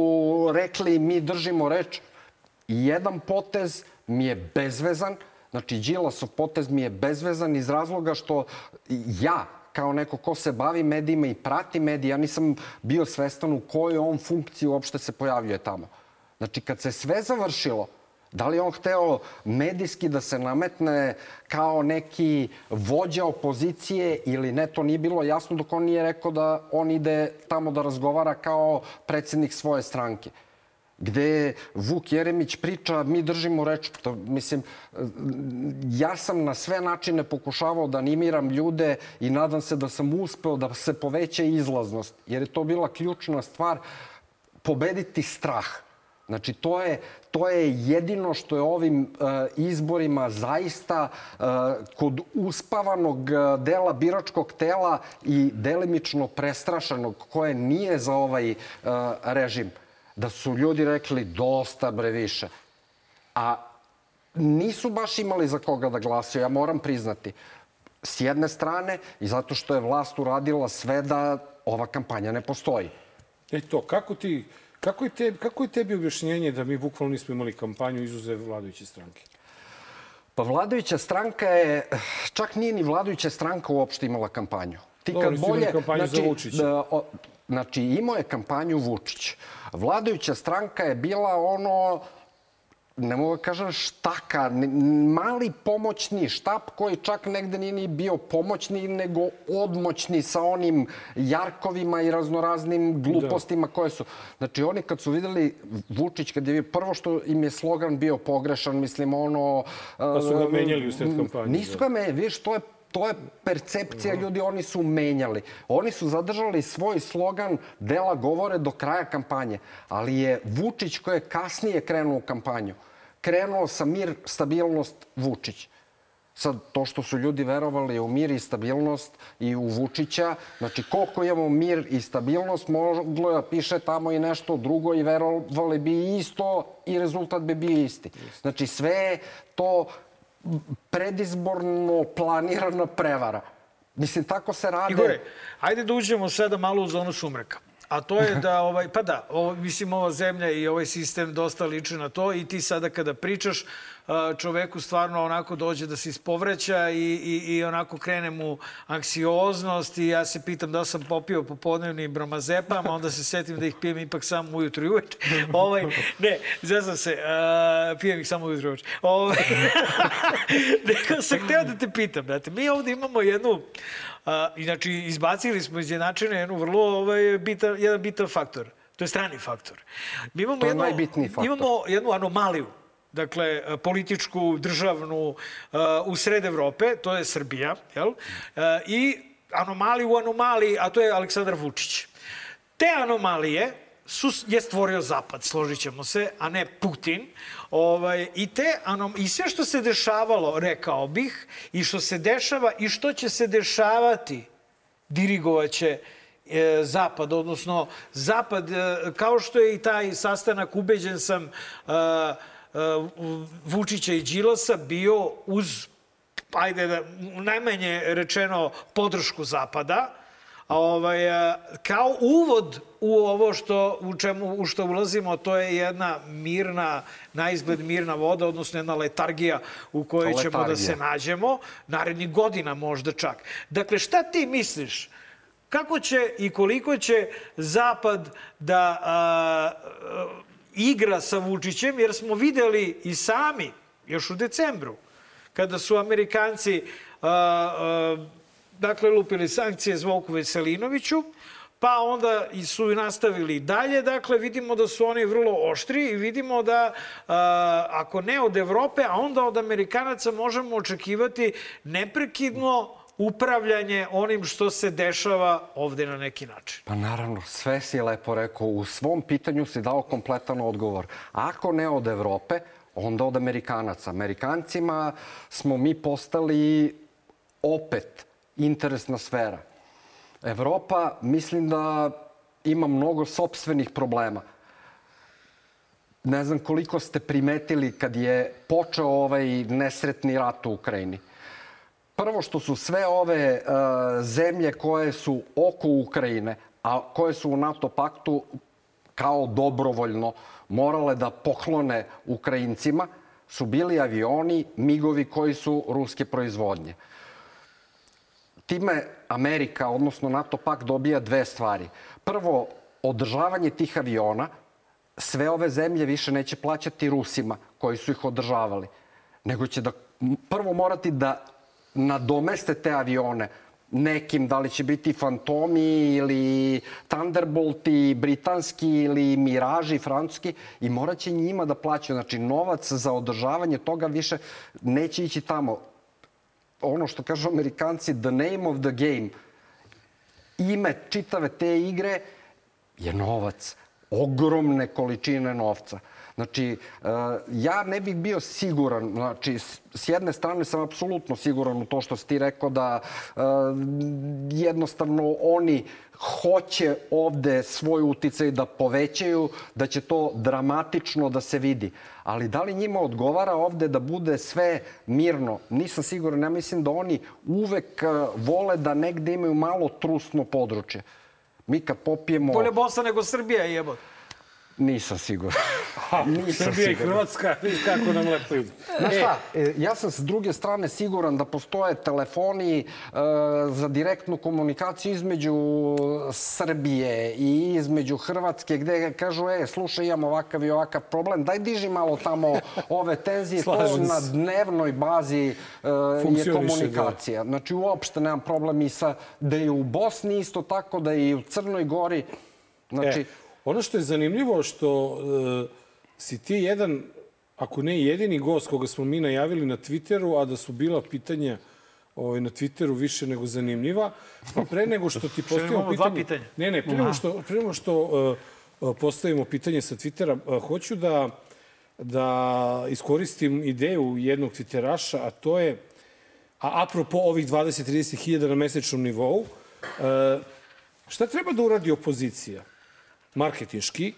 rekli mi držimo reč. Jedan potez mi je bezvezan, znači Đilasov potez mi je bezvezan iz razloga što ja, kao neko ko se bavi medijima i prati medije, ja nisam bio svestan u kojoj on funkciji uopšte se pojavljuje tamo. Znači, kad se sve završilo, Da li on hteo medijski da se nametne kao neki vođa opozicije ili ne, to nije bilo jasno dok on nije rekao da on ide tamo da razgovara kao predsednik svoje stranke gde Vuk Jeremić priča mi držimo reč. To, mislim, ja sam na sve načine pokušavao da animiram ljude i nadam se da sam uspeo da se poveća izlaznost, jer je to bila ključna stvar pobediti strah. Znači, to je, to je jedino što je ovim uh, izborima zaista uh, kod uspavanog uh, dela biračkog tela i delimično prestrašanog koje nije za ovaj režim, da su ljudi rekli dosta bre više. A nisu baš imali za koga da glasaju, ja moram priznati. S jedne strane i zato što je vlast uradila sve da ova kampanja ne postoji. E to, kako ti... Kako je, te, kako je tebi objašnjenje da mi bukvalno nismo imali kampanju izuzev vladajuće stranke? Pa vladajuća stranka je, čak nije ni vladajuća stranka uopšte imala kampanju. Ti kad imali bolje, kampanju za Vučića. Da, o, znači, imao je kampanju Vučić. Vladajuća stranka je bila ono, ne mogu da kažem štaka, ne- mali pomoćni štab koji čak negde nije ni bio pomoćni, nego odmoćni sa onim jarkovima i raznoraznim glupostima koje su. Znači oni kad su videli Vučić, kad je bio, prvo što im je slogan bio pogrešan, mislim ono... Pa su ga uh, menjali usred kampanje, Nisu da. ga menjali, vidiš, to je To je percepcija ljudi, oni su menjali. Oni su zadržali svoj slogan dela govore do kraja kampanje. Ali je Vučić koji je kasnije krenuo u kampanju, krenuo sa mir, stabilnost, Vučić. Sad, to što su ljudi verovali u mir i stabilnost i u Vučića, znači koliko imamo mir i stabilnost, moglo je da piše tamo i nešto drugo i verovali bi isto i rezultat bi bio isti. Znači sve to predizborno planirana prevara. Mislim, tako se rade... Igore, ajde da uđemo sada malo u zonu sumraka. A to je da, ovaj, pa da, ovo, mislim, ova zemlja i ovaj sistem dosta liči na to i ti sada kada pričaš, čoveku stvarno onako dođe da se ispovreća i, i, i onako krene mu anksioznost i ja se pitam da sam popio popodnevni bramazepam, a onda se setim da ih pijem ipak samo ujutru i uveče. ovaj, ne, zazam se, a, pijem ih samo ujutru i uveče. Ovaj, nego sam hteo da te pitam, brate, mi ovde imamo jednu, a, inači izbacili smo iz jednačine jednu vrlo ovaj, bitan, jedan bitan faktor. To je strani faktor. Mi imamo To je jednu, najbitniji faktor. Imamo jednu anomaliju dakle, političku, državnu, uh, u sred Evrope, to je Srbija, jel? Uh, I anomaliju u anomaliji, a to je Aleksandar Vučić. Te anomalije su, je stvorio Zapad, složit ćemo se, a ne Putin. Ovaj, i, te, anom, I sve što se dešavalo, rekao bih, i što se dešava i što će se dešavati, dirigovaće e, Zapad, odnosno Zapad, e, kao što je i taj sastanak, ubeđen sam, e, e, Vučića i Đilasa bio uz, ajde da, najmanje rečeno, podršku Zapada, ovaj, a, kao uvod u ovo što, u, čemu, u što ulazimo, to je jedna mirna, na izgled mirna voda, odnosno jedna letargija u kojoj ćemo da se nađemo, narednih godina možda čak. Dakle, šta ti misliš? Kako će i koliko će Zapad da a, a, igra sa Vučićem, jer smo videli i sami, još u decembru, kada su Amerikanci a, a, dakle, lupili sankcije Zvoku Veselinoviću, pa onda su i nastavili dalje. Dakle, vidimo da su oni vrlo oštri i vidimo da, a, ako ne od Evrope, a onda od Amerikanaca možemo očekivati neprekidno upravljanje onim što se dešava ovde na neki način. Pa naravno, sve si lepo rekao. U svom pitanju si dao kompletan odgovor. Ako ne od Evrope, onda od Amerikanaca. Amerikancima smo mi postali opet interesna sfera. Evropa, mislim da ima mnogo sobstvenih problema. Ne znam koliko ste primetili kad je počeo ovaj nesretni rat u Ukrajini. Prvo što su sve ove uh, zemlje koje su oko Ukrajine, a koje su u NATO paktu kao dobrovoljno morale da poklone Ukrajincima, su bili avioni, migovi koji su ruske proizvodnje. Time Amerika, odnosno NATO pak, dobija dve stvari. Prvo, održavanje tih aviona, sve ove zemlje više neće plaćati Rusima koji su ih održavali, nego će da prvo morati da nadomeste te avione nekim, da li će biti Fantomi ili Thunderbolti, britanski ili Miraži, francuski, i morat će njima da plaćaju. Znači, novac za održavanje toga više neće ići tamo ono što kažu amerikanci, the name of the game, ime čitave te igre je novac. Ogromne količine novca. Znači, e, ja ne bih bio siguran, znači, s jedne strane sam apsolutno siguran u to što si ti rekao da e, jednostavno oni hoće ovde svoj uticaj da povećaju, da će to dramatično da se vidi. Ali da li njima odgovara ovde da bude sve mirno? Nisam siguran. Ja mislim da oni uvek e, vole da negde imaju malo trusno područje. Mi kad popijemo... Bolje Bosna nego Srbija, jebote. Nisam siguran. Srbija i Hrvatska, vidiš kako nam lepo ide. Znaš šta, e, ja sam s druge strane siguran da postoje telefoni e, za direktnu komunikaciju između Srbije i između Hrvatske gde kažu, e, slušaj, imam ovakav i ovakav problem, daj diži malo tamo ove tenzije, to na dnevnoj bazi e, je komunikacija. Da. Znači, uopšte nemam problem i sa, da je u Bosni isto tako, da je i u Crnoj Gori. Znači, e, ono što je zanimljivo što e, si ti jedan, ako ne jedini gost koga smo mi najavili na Twitteru, a da su bila pitanja ovaj, na Twitteru više nego zanimljiva. Pa pre nego što ti postavimo pitanje... pitanja. Ne, ne, pre nego što, pre nego što uh, postavimo pitanje sa Twittera, uh, hoću da, da iskoristim ideju jednog Twitteraša, a to je, a apropo ovih 20-30 hiljada na mesečnom nivou, uh, šta treba da uradi opozicija? Marketinški,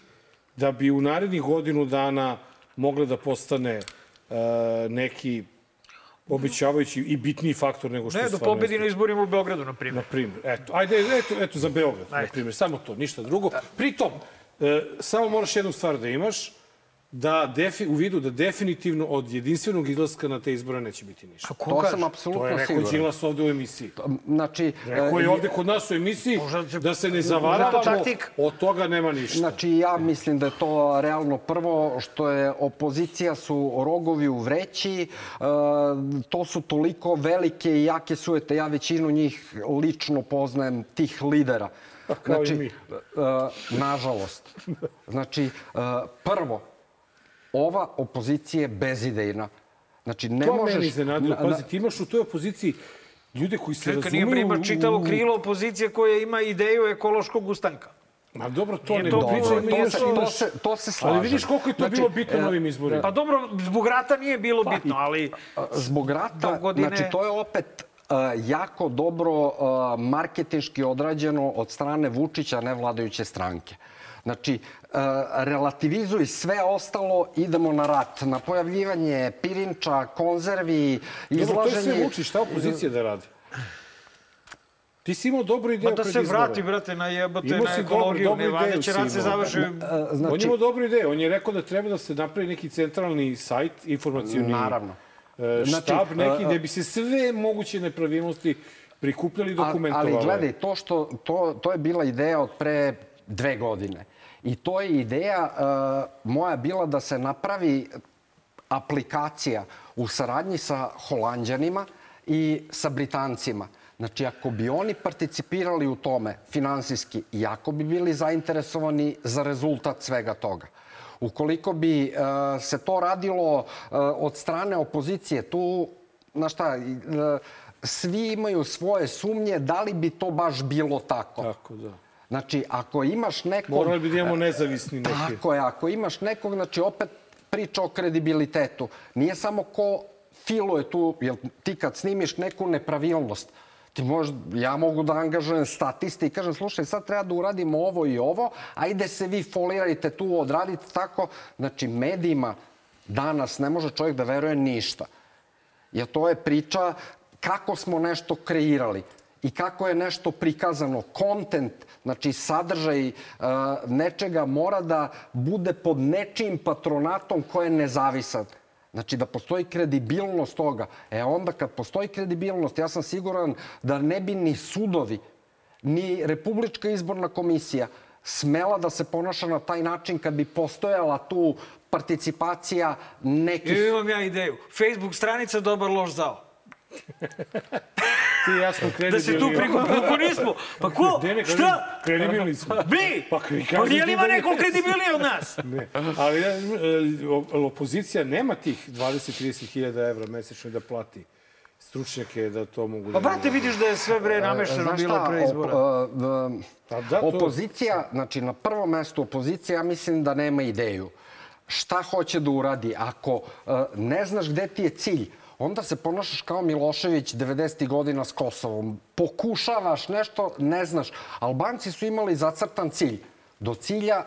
da bi u narednih godinu dana mogla da postane uh, neki običavajući i bitniji faktor nego što ne, je stvarno. Ne, da pobedi na izborima u Beogradu, na primjer. Na primjer, eto. Ajde, eto, eto za Beograd, Ajde. na primjer. Samo to, ništa drugo. Pritom, e, samo moraš jednu stvar da imaš, da defi, u vidu da definitivno od jedinstvenog izlaska na te izbore neće biti ništa. A to sam apsolutno siguran. To je rekao Đilas ovde u emisiji. Znači, rekao je ovde kod nas u emisiji da se ne zavaravamo, od toga nema ništa. Znači, ja mislim da je to realno prvo što je opozicija su rogovi u vreći, to su toliko velike i jake sujete. Ja većinu njih lično poznajem, tih lidera. Kao znači, i mi. nažalost. Znači, prvo, ova opozicija je bezidejna. Znači, ne to možeš... To meni iznenadilo. Pazi, ti imaš u toj opoziciji ljude koji se Čekaj, razumeju... Čekaj, nije ima čitavo krilo opozicije koja ima ideju ekološkog ustanka. Ma dobro, to Nije ne to to, se, to, imaš- se, to se slažem. Ali vidiš koliko je to Znači, bilo bitno e, na ovim izborima. Pa dobro, zbog rata nije bilo bitno, ali... Zbog rata, godine- znači to je opet uh, jako dobro uh, marketinški odrađeno od strane Vučića, ne vladajuće stranke. Znači, uh, relativizuj sve ostalo, idemo na rat. Na pojavljivanje pirinča, konzervi, Dobro, to je izlaženje... sve uči, šta opozicija da radi? Ti si imao dobru ideju da se vrati, brate, na jebote, Imao na ekologiju. dobru Ne, ideju će rat se završi... Uh, On je znači, imao dobru ideju. On je rekao da treba da se napravi neki centralni sajt, informacioni Naravno. e, Znači, štab neki, e, gde bi se sve moguće nepravilnosti prikupljali i Ali, dokumentovali. ali gledaj, to, što, to, to je bila ideja od pre dve godine. I to je ideja uh, moja bila da se napravi aplikacija u saradnji sa Holandjanima i sa Britancima. Znači, ako bi oni participirali u tome finansijski, i ako bi bili zainteresovani za rezultat svega toga, ukoliko bi uh, se to radilo uh, od strane opozicije, tu, znaš šta, uh, svi imaju svoje sumnje da li bi to baš bilo tako. Tako, da. Znači, ako imaš nekog... Morali bi da imamo nezavisni neki. Tako je, ako imaš nekog, znači opet priča o kredibilitetu. Nije samo ko filuje tu, jer ti kad snimiš neku nepravilnost, ti možeš, ja mogu da angažujem statiste i kažem, slušaj, sad treba da uradimo ovo i ovo, ajde se vi folirajte tu, odradite tako. Znači, medijima danas ne može čovjek da veruje ništa. Jer to je priča kako smo nešto kreirali i kako je nešto prikazano. Kontent, znači sadržaj uh, nečega mora da bude pod nečijim patronatom koje je nezavisan. Znači da postoji kredibilnost toga. E onda kad postoji kredibilnost, ja sam siguran da ne bi ni sudovi, ni Republička izborna komisija smela da se ponaša na taj način kad bi postojala tu participacija nekih I imam ja ideju. Facebook stranica Dobar loš zao. Ti i ja smo Da kredibilni. se tu prikupimo. Ko nismo? Pa ko? Gde ne, Šta? Kredibilni smo. Mi? Pa, Pa, nije li ima da neko jeste. kredibilniji od nas? Ne. Ali e, opozicija nema tih 20-30 hiljada evra mesečno da plati stručnjake da to mogu da... Pa, brate, vidiš da je sve bre namešteno bilo šta, pre izbora. op- Pa da, to- opozicija, znači na prvom mestu opozicija, ja mislim da nema ideju. Šta hoće da uradi? Ako uh, ne znaš gde ti je cilj, onda se ponašaš kao Milošević 90. godina s Kosovom. Pokušavaš nešto, ne znaš. Albanci su imali zacrtan cilj. Do cilja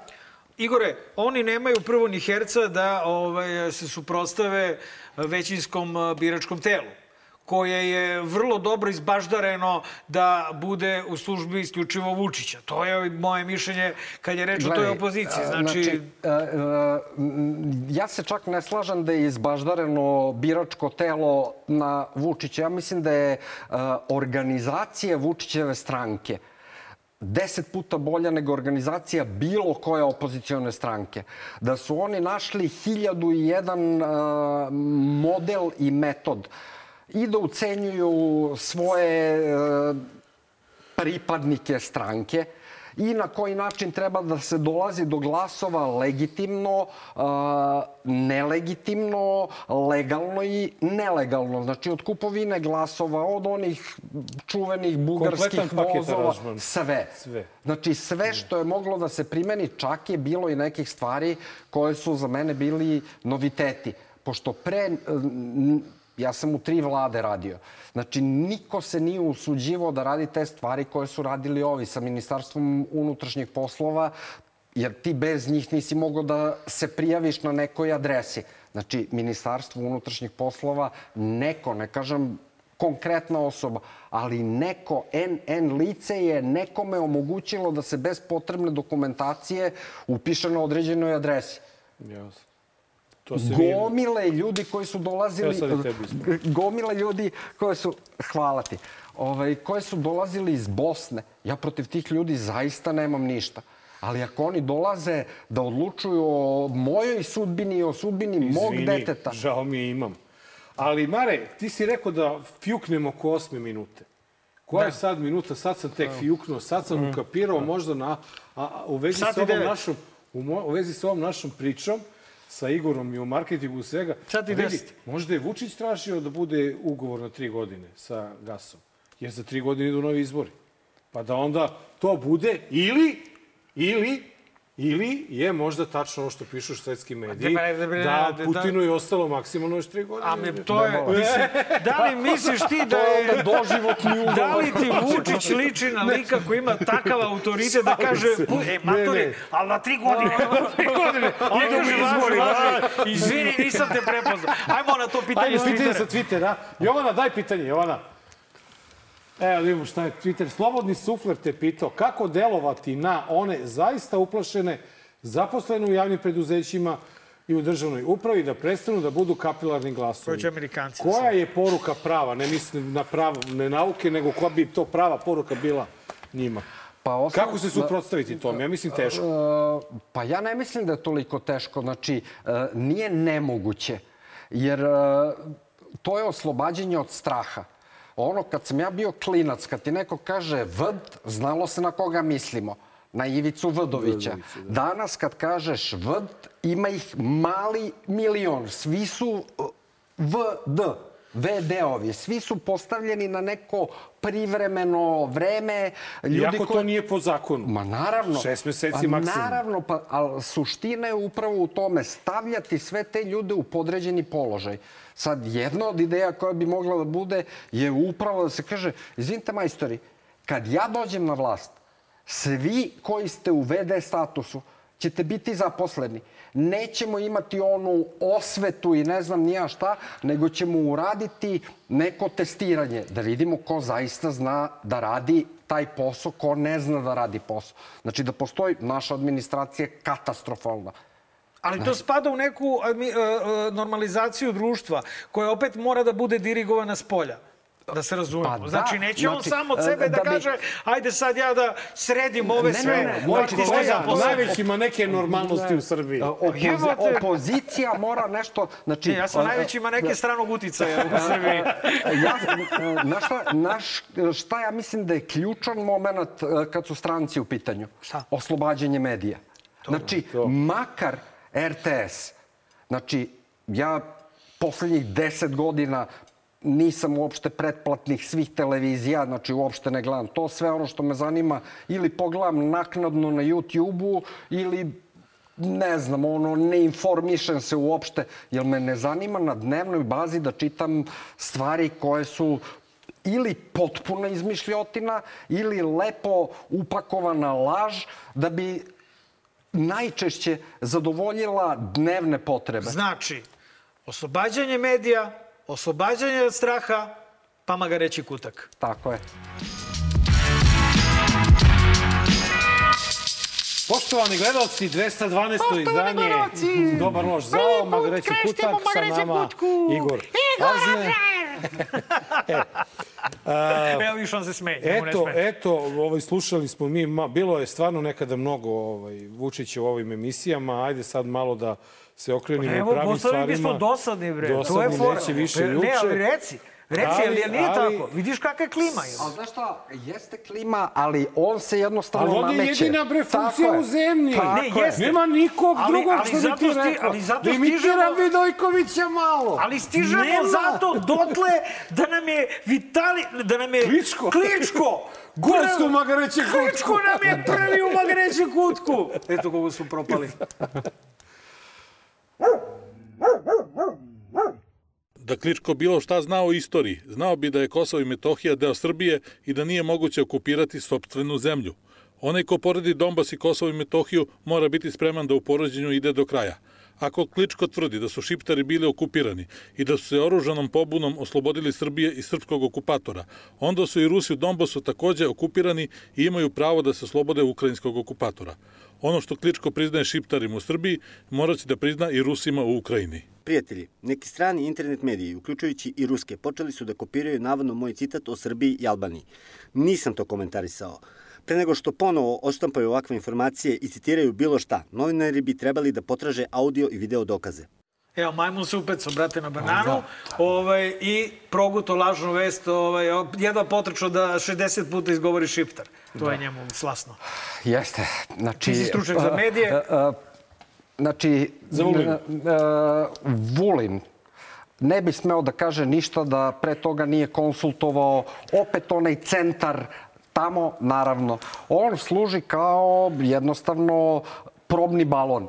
Igore, oni nemaju prvo ni herca da ovaj, se suprostave većinskom eh, biračkom telu koje je vrlo dobro izbaždareno da bude u službi isključivo Vučića. To je moje mišljenje kad je reč o toj opoziciji. Znači, m, ja se čak ne slažem da je izbaždareno biračko telo na Vučića. Ja mislim da je organizacija Vučićeve stranke deset puta bolja nego organizacija bilo koje opozicione stranke. Da su oni našli hiljadu i jedan model i metod i da ucenjuju svoje e, pripadnike stranke i na koji način treba da se dolazi do glasova legitimno, a, nelegitimno, legalno i nelegalno. Znači od kupovine glasova, od onih čuvenih bugarskih vozova, sve. Sve. Znači sve što je moglo da se primeni, čak je bilo i nekih stvari koje su za mene bili noviteti. Pošto pre, ja sam u tri vlade radio. Znači niko se nije usuđivao da radi te stvari koje su radili ovi sa Ministarstvom unutrašnjih poslova, jer ti bez njih nisi mogao da se prijaviš na nekoj adresi. Znači, Ministarstvo unutrašnjih poslova, neko, ne kažem konkretna osoba, ali neko, NN lice je nekome omogućilo da se bez potrebne dokumentacije upiše na određenoj adresi. Jasno. To se. Gomile ljudi koji su dolazili... Evo sad i tebi ispod. Gomile ljudi koji su... Hvala ti. Ovaj, koji su dolazili iz Bosne. Ja protiv tih ljudi zaista nemam ništa. Ali ako oni dolaze da odlučuju o mojoj sudbini i o sudbini mog Izvini, deteta... žao mi je, imam. Ali, Mare, ti si rekao da fjuknemo oko osme minute. Koja je sad minuta? Sad sam tek fjuknuo, sad sam ukapirao možda na, a, a, u vezi Sat ovom našom, u, mo, u vezi sa ovom našom pričom, sa Igorom i u marketingu i svega. Sat i vidi, deset. Možda je Vučić tražio da bude ugovor na tri godine sa gasom. Jer za tri godine idu novi izbori. Pa da onda to bude ili Ili Ili je možda tačno ovo što pišu švedski mediji, Pa ne, ne, ne, da ne, Putinu je ostalo maksimalno još tri godine. A me, to je, mislim, da li misliš ti da je... Doživotni ugovor. Da li ti Vučić liči na lika koji ima takav autoritet da kaže, e, ne. ali na tri godine, na tri godine, mi kaže, važi, važi, izvini, nisam te prepoznao. Ajmo na to pitanje s pitanje sa. Twittera. Jovana, daj pitanje, Jovana. Evo, da vidimo šta je Twitter. Slobodni sufler te pitao kako delovati na one zaista uplašene zaposlene u javnim preduzećima i u državnoj upravi da prestanu da budu kapilarni glasovi. Će Amerikanci Koja je poruka prava? Ne mislim na pravo, ne nauke, nego koja bi to prava poruka bila njima? Pa osnov- Kako se suprotstaviti tome? Ja mislim teško. E, Pa ja ne mislim da je toliko teško. Znači, e, nije nemoguće. Jer e, to je oslobađanje od straha. Ono, kad sam ja bio klinac, kad ti neko kaže vd, znalo se na koga mislimo. Na Ivicu Vdovića. Danas kad kažeš vd, ima ih mali milion. Svi su e, VD. VD-ovi, svi su postavljeni na neko privremeno vreme. Iako to nije po zakonu. Ma naravno. Šest meseci pa, maksimum. Naravno, pa, ali suština je upravo u tome stavljati sve te ljude u podređeni položaj. Sad, jedna od ideja koja bi mogla da bude je upravo da se kaže, izvinite majstori, kad ja dođem na vlast, svi koji ste u VD statusu ćete biti zaposleni. Nećemo imati onu osvetu i ne znam nija šta, nego ćemo uraditi neko testiranje, da vidimo ko zaista zna da radi taj posao, ko ne zna da radi posao. Znači da postoji naša administracija katastrofalna. Ali to spada u neku normalizaciju društva koja opet mora da bude dirigovana s polja. Da se razumemo. Pa da, znači, neće on znači, sam od e, sebe da, da bi- kaže ajde sad ja da sredim ove Ne, sve. ne, ne, Moj kolega, zaposleni. najveći neke normalnosti u Srbiji. Opozi Jebote. opozicija mora nešto... Znači, Ne, ja sam a- najveći maneke stranog uticaja u Srbiji. ja, na šta, naš, šta ja mislim da je ključan moment e, kad su stranci u pitanju? Šta? Oslobađanje medija. Znači, makar RTS, znači, ja poslednjih deset godina nisam uopšte pretplatnih svih televizija, znači uopšte ne gledam to. Sve ono što me zanima ili pogledam naknadno na YouTube-u ili ne znam, ono, ne informišem se uopšte, jer me ne zanima na dnevnoj bazi da čitam stvari koje su ili potpuna izmišljotina ili lepo upakovana laž da bi najčešće zadovoljila dnevne potrebe. Znači, oslobađanje medija, oslobađanje od straha, pa ma ga reći kutak. Tako je. Poštovani gledalci, 212. izdanje Dobar loš zao, Magreći Kutak, sa nama Igor Azne. Evo više on se smeje. ne Eto, eto, ovaj, slušali smo mi, ma, bilo je stvarno nekada mnogo ovaj, Vučića u ovim emisijama, ajde sad malo da se okrenimo Evo, pravim postali stvarima. bismo dosadni, bre. to je Dosadni, fora. neće više Ne, juče. ali reci. Reci, ali, Ali- nije ali- tako? Vidiš kakva je klima je. Ali znaš šta, jeste klima, ali on se jednostavno Ali on je nameće. jedina bre funkcija u zemlji. Pa ne, jeste. Nema nikog Ali- drugog ali što bi ti sti- rekao. ali zato da imitiram stižemo- Vidojkovića malo. Ali stižemo Nema. zato dotle da nam je Vitali, da nam je... Kličko. Kličko! Gost u Magarećem kutku. Kličko nam je prvi u Magarećem kutku. Eto kogo su propali. da Kličko bilo šta zna o istoriji. Znao bi da je Kosovo i Metohija deo Srbije i da nije moguće okupirati sopstvenu zemlju. Onaj ko poredi Donbas i Kosovo i Metohiju mora biti spreman da u porođenju ide do kraja. Ako Kličko tvrdi da su šiptari bili okupirani i da su se oružanom pobunom oslobodili Srbije i srpskog okupatora, onda su i Rusi u Donbasu takođe okupirani i imaju pravo da se oslobode ukrajinskog okupatora. Ono što Kličko priznaje šiptarima u Srbiji, moraće da prizna i Rusima u Ukrajini. Prijatelji, neki strani internet mediji, uključujući i ruske, počeli su da kopiraju navodno moj citat o Srbiji i Albaniji. Nisam to komentarisao. Pre nego što ponovo oštampaju ovakve informacije i citiraju bilo šta, novinari bi trebali da potraže audio i video dokaze. Evo, majmun se upeco, brate, na bananu ovaj, i proguto lažnu vest, ovaj, jedva potrčao da 60 puta izgovori šiptar. To je njemu slasno. Jeste. Znači, Ti si stručnjak za medije. a, a, znači, Za Vulin. ne bi smeo da kaže ništa da pre toga nije konsultovao opet onaj centar tamo, naravno. On služi kao jednostavno probni balon.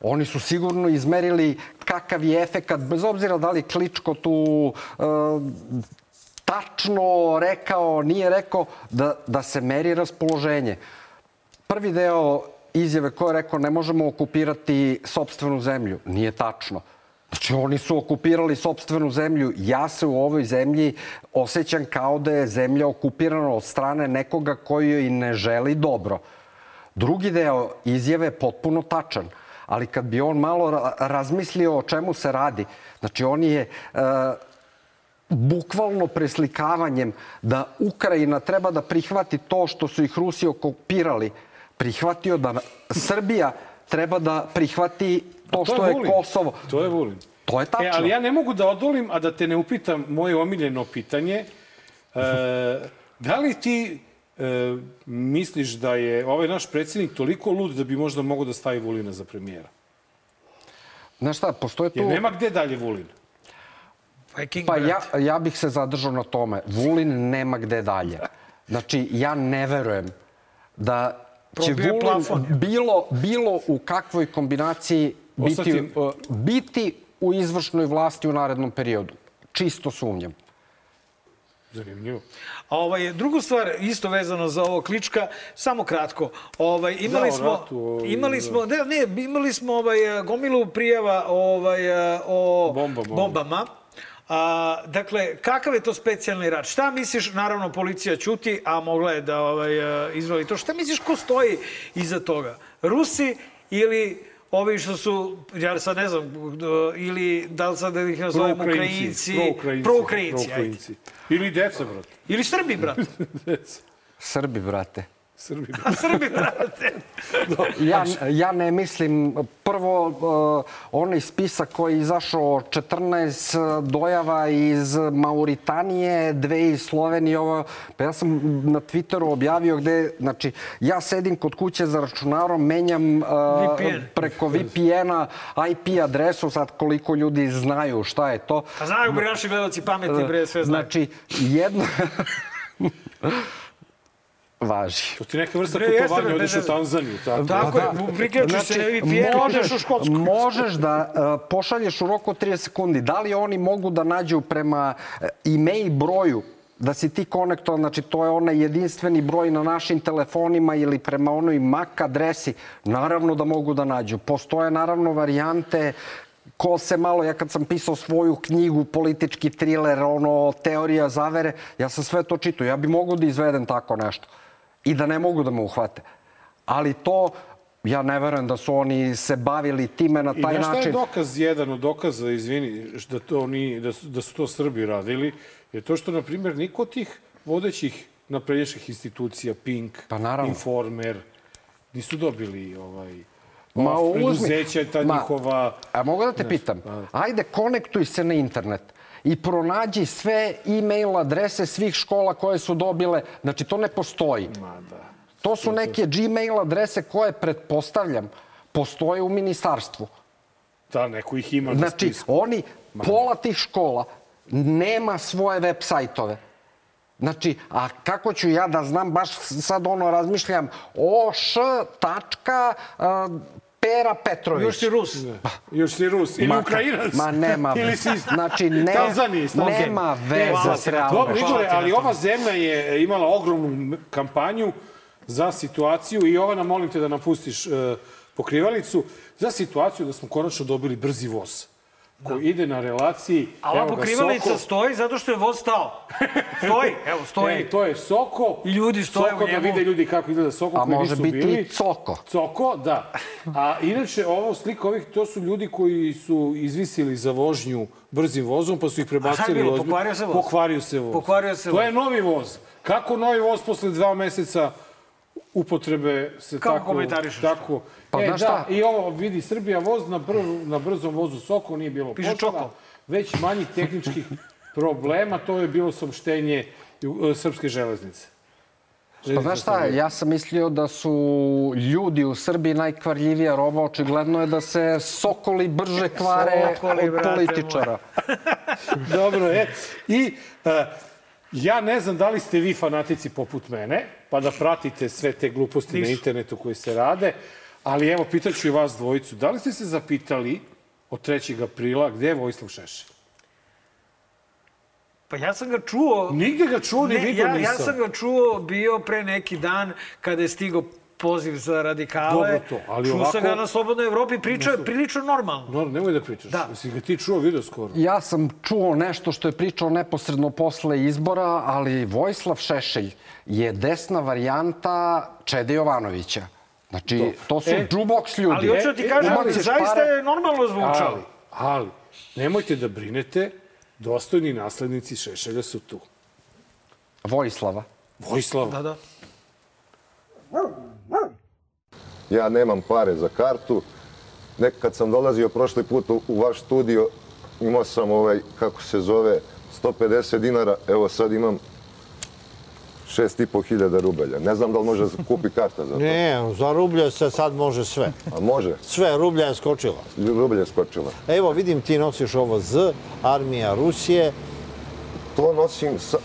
Oni su sigurno izmerili kakav je efekat, bez obzira da li Kličko tu e, tačno rekao, nije rekao, da, da se meri raspoloženje. Prvi deo izjave koje je rekao ne možemo okupirati sobstvenu zemlju. Nije tačno. Znači, oni su okupirali sobstvenu zemlju. Ja se u ovoj zemlji osjećam kao da je zemlja okupirana od strane nekoga koji joj ne želi dobro. Drugi deo izjave je potpuno tačan. Ali kad bi on malo ra- razmislio o čemu se radi, znači on je e, bukvalno preslikavanjem da Ukrajina treba da prihvati to što su ih Rusi okupirali, prihvatio da Srbija treba da prihvati to, što je Vulin. Kosovo. To je Vulin. To je tačno. E, ali ja ne mogu da odolim, a da te ne upitam moje omiljeno pitanje. E, da li ti e, misliš da je ovaj naš predsjednik toliko lud da bi možda mogao da stavi Vulina za premijera? Znaš šta, postoje tu... Jer nema gde dalje Vulin. Viking, Pa ja, ja bih se zadržao na tome. Vulin nema gde dalje. Znači, ja ne verujem da Probio Vulin plafon. bilo, bilo u kakvoj kombinaciji biti, uh, biti u izvršnoj vlasti u narednom periodu. Čisto sumnjam. Zanimljivo. A ovaj, drugu stvar, isto vezano za ovo klička, samo kratko. Ovaj, imali Da, smo, ratu, o- imali da. smo, ne, ne, imali smo ovaj, gomilu prijava ovaj, o Bombama. bombama. A, dakle, kakav je to specijalni rat? Šta misliš, naravno, policija ćuti, a mogla je da ovaj, izvali to. Šta misliš ko stoji iza toga? Rusi ili ovi što su, ja sad ne znam, ili da li sad da ih nazovem Ukrajinci, Proukrajinci. proukrajinci, ajde. Proukrajinci. Ili deca, brate. Ili Srbi, brate. Deca. Srbi, brate. Srbi. A Srbi, brate. Ja, ja ne mislim, prvo, uh, onaj spisak koji je izašao 14 dojava iz Mauritanije, dve iz Slovenije, ovo, pa ja sam na Twitteru objavio gde, znači, ja sedim kod kuće za računarom, menjam uh, VPN. preko VPN-a IP adresu, sad koliko ljudi znaju šta je to. A znaju bre naši gledalci pametni, bre, sve znaju. Znači, jedno... Važi. To ti neka vrsta putovanja, odeš u Tanzaniju. Tako. Tako je, priključiš se na VPN, odeš u Škotsku. Znači, možeš da uh, pošalješ u roku od 30 sekundi. Da li oni mogu da nađu prema uh, e-mail broju da si ti konektovan, znači to je onaj jedinstveni broj na našim telefonima ili prema onoj MAC adresi, naravno da mogu da nađu. Postoje naravno varijante ko se malo, ja kad sam pisao svoju knjigu, politički thriller, ono, teorija zavere, ja sam sve to čitao. Ja bi mogao da izvedem tako nešto. I da ne mogu da me uhvate. Ali to, ja ne verujem da su oni se bavili time na I taj znaš šta je način. dokaz, jedan od dokaza, izvini, da, to ni, da, su, da su to Srbi radili, je to što, na primjer, niko od tih vodećih naprednjačkih institucija, Pink, Pa naravno. Informer, nisu dobili ovaj, Ma, preduzeća, ta Ma, njihova... A mogu da te pitam? Ajde, konektuj se na internet i pronađi sve e-mail adrese svih škola koje su dobile. Znači, to ne postoji. Ma da. To su neke Gmail adrese koje, pretpostavljam, postoje u ministarstvu. Da, neko ih ima na Znači, spisku. oni, pola tih škola nema svoje web sajtove. Znači, a kako ću ja da znam, baš sad ono razmišljam, oš tačka Pera Petrović. Još si Rus. Još si Rus. Ili Ma, Ukrajinac. Ma nema. Ili si Znači, ne, nema veze s realnom. Dobro, Igore, ali ova zemlja je imala ogromnu kampanju za situaciju i Jovana, molim te da napustiš e, pokrivalicu, za situaciju da smo konačno dobili brzi voz koji ide na relaciji A ova pokrivalica Soko. stoji zato što je voz stao. Stoji, evo, stoji. E, to je Soko. I ljudi stoje Soko u njemu. da vide ljudi kako izgleda Soko A koji može nisu biti bili. i Coko. Coko, da. A inače, ovo slika ovih, to su ljudi koji su izvisili za vožnju brzim vozom, pa su ih prebacili. ozbilj- Pokvario se voz? Pokvario se voz. Pokvario se To voz. je novi voz. Kako novi voz posle dva meseca upotrebe se Kako tako... komentarišeš to? Pa e, da, šta? i ovo vidi Srbija voz na, br, na brzom vozu Soko nije bilo Piše Čoko. već manjih tehničkih problema, to je bilo saopštenje e, Srpske železnice. Pa znaš šta, ja sam mislio da su ljudi u Srbiji najkvarljivija roba. Očigledno je da se sokoli brže kvare Sokoli, od političara. Dobro je. I uh, Ja ne znam da li ste vi fanatici poput mene, pa da pratite sve te gluposti na Nisu. internetu koje se rade, ali evo, pitaću i vas dvojicu, da li ste se zapitali od 3. aprila gde je Vojislav Šešelj? Pa ja sam ga čuo... Nigde ga čuo, ni Ne, vidio ja, nisam. ja sam ga čuo bio pre neki dan kada je stigao poziv za radikale. Dobro to, ali čuo ovako- sam ga na Slobodnoj Evropi, pričao je prilično normalno. No, nemoj da pričaš. Da. Jesi ga ti čuo, video skoro? Ja sam čuo nešto što je pričao neposredno posle izbora, ali Vojislav Šešelj je desna varijanta Čede Jovanovića. Znači, to su E, džuboks ljudi. Ali hoću da ti e, kažem, ubaciš zaista je normalno zvučalo. Ali, ali, nemojte da brinete, dostojni naslednici Šešelja su tu. Vojislava. Vojislav, Da, da. Ja nemam pare za kartu. Nek kad sam dolazio prošli put u, u vaš studio, imao sam ovaj, kako se zove, 150 dinara. Evo sad imam 6,5 hiljada rubelja. Ne znam da li može kupi karta za to. Ne, za rublje se sad može sve. A može? Sve, rublja je skočila. Rublja je skočila. Evo, vidim ti nosiš ovo Z, armija Rusije. To nosim, sa,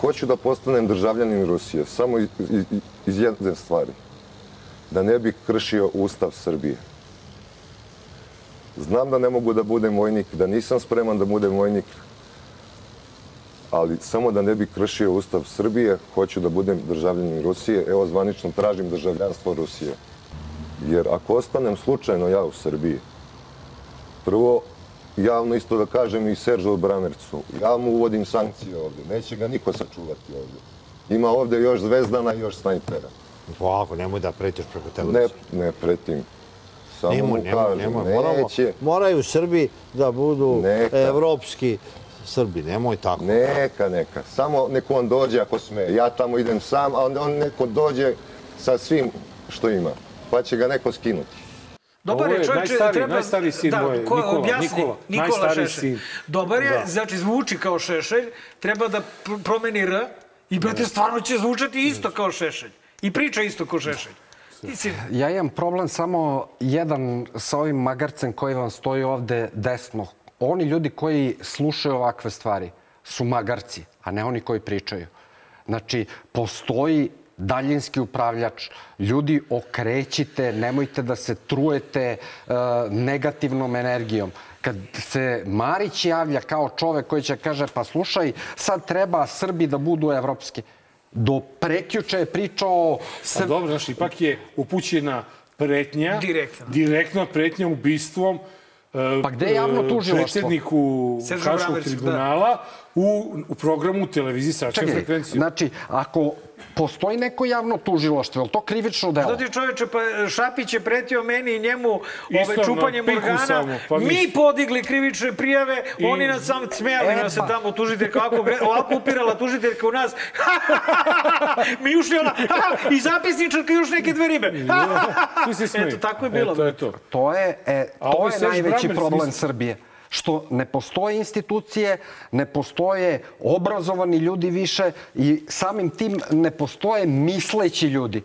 hoću da postanem državljanin Rusije, samo iz, iz jedne stvari. Da ne bih kršio Ustav Srbije. Znam da ne mogu da budem vojnik, da nisam spreman da budem vojnik, ali samo da ne bih kršio Ustav Srbije, hoću da budem državljanin Rusije. Evo, zvanično tražim državljanstvo Rusije. Jer ako ostanem slučajno ja u Srbiji, Prvo, javno isto da kažem i Seržu Bramercu. Ja mu uvodim sankcije ovde. Neće ga niko sačuvati ovde. Ima ovde još zvezdana i još snajpera. Polako, nemoj da pretiš preko Ne, televizije. ne pretim. Samo Nemoj, mu nemoj, kažem, nemoj. Moramo, neće. moraju Srbi da budu Neka. evropski Srbi. Nemoj tako. Neka, neka. Samo neko on dođe ako sme. Ja tamo idem sam, a onda on neko dođe sa svim što ima. Pa će ga neko skinuti. Dobar je je čovječe, treba... najstariji sin da, moje, ko, Nikola, objasni, Nikola, Nikola najstariji Šešelj. sin. Dobar je, Da. znači zvuči kao Šešelj, treba da pr- promeni R i brate, stvarno će zvučati isto kao Šešelj. I priča isto kao Šešelj. Mislim, Ja imam problem samo jedan sa ovim magarcem koji vam stoji ovde desno. Oni ljudi koji slušaju ovakve stvari su magarci, a ne oni koji pričaju. Znači, postoji daljinski upravljač. Ljudi, okrećite, nemojte da se trujete e, negativnom energijom. Kad se Marić javlja kao čovek koji će kaže pa slušaj, sad treba Srbi da budu evropski. Do prekjuče je pričao... A Sr... dobro, znaš, ipak je upućena pretnja, Direktno. direktna pretnja ubistvom Pa gde je javno e, tužilaštvo? Predsedniku Seržu Haškog da. tribunala u, u programu televizije sa Čekaj, frekvenciju. znači, ako postoji neko javno tužilaštvo, je li to krivično delo? Što ti čoveče, pa Šapić je pretio meni i njemu ove, Isto čupanjem organa. samo, pa mi mi- podigli krivične prijave, I- oni nas sam smijali, E, nas se pa. tamo tužiteljka ovako, gre- ovako upirala tužiteljka u nas. mi ušli ona, i zapisničarka još neke dve ribe. Ti se smeji. Eto, tako je bilo. E, to je to. To je, e, to je najveći problem. Srbije. Što ne postoje institucije, ne postoje obrazovani ljudi više i samim tim ne postoje misleći ljudi.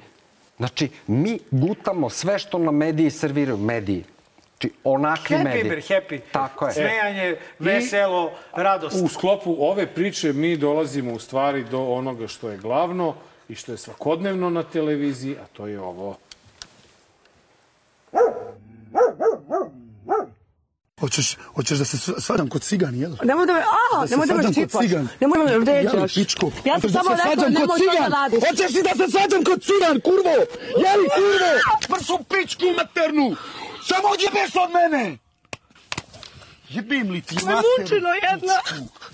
Znači, mi gutamo sve što nam mediji serviraju. Mediji. Znači, onakvi Happy, mediji. ber, happy. Tako je. Smejanje, veselo, radost. U sklopu ove priče mi dolazimo u stvari do onoga što je glavno i što je svakodnevno na televiziji, a to je ovo. Hoćeš, hoćeš da se sv- svađam kod cigani, jel? Nemoj da me, a, Da se nemoj da me svađam kod čipaš. cigan. Nemoj da me vređaš. pičku? Ja sam Hoćeš da samo se rekla, svađam kod nemoj to da radiš. Hoćeš li da se svađam kod cigan, kurvo? Jeli, kurvo? Prsu pičku maternu! Samo odjebeš od mene! Jebim li ti mater? Majmunčino jedna.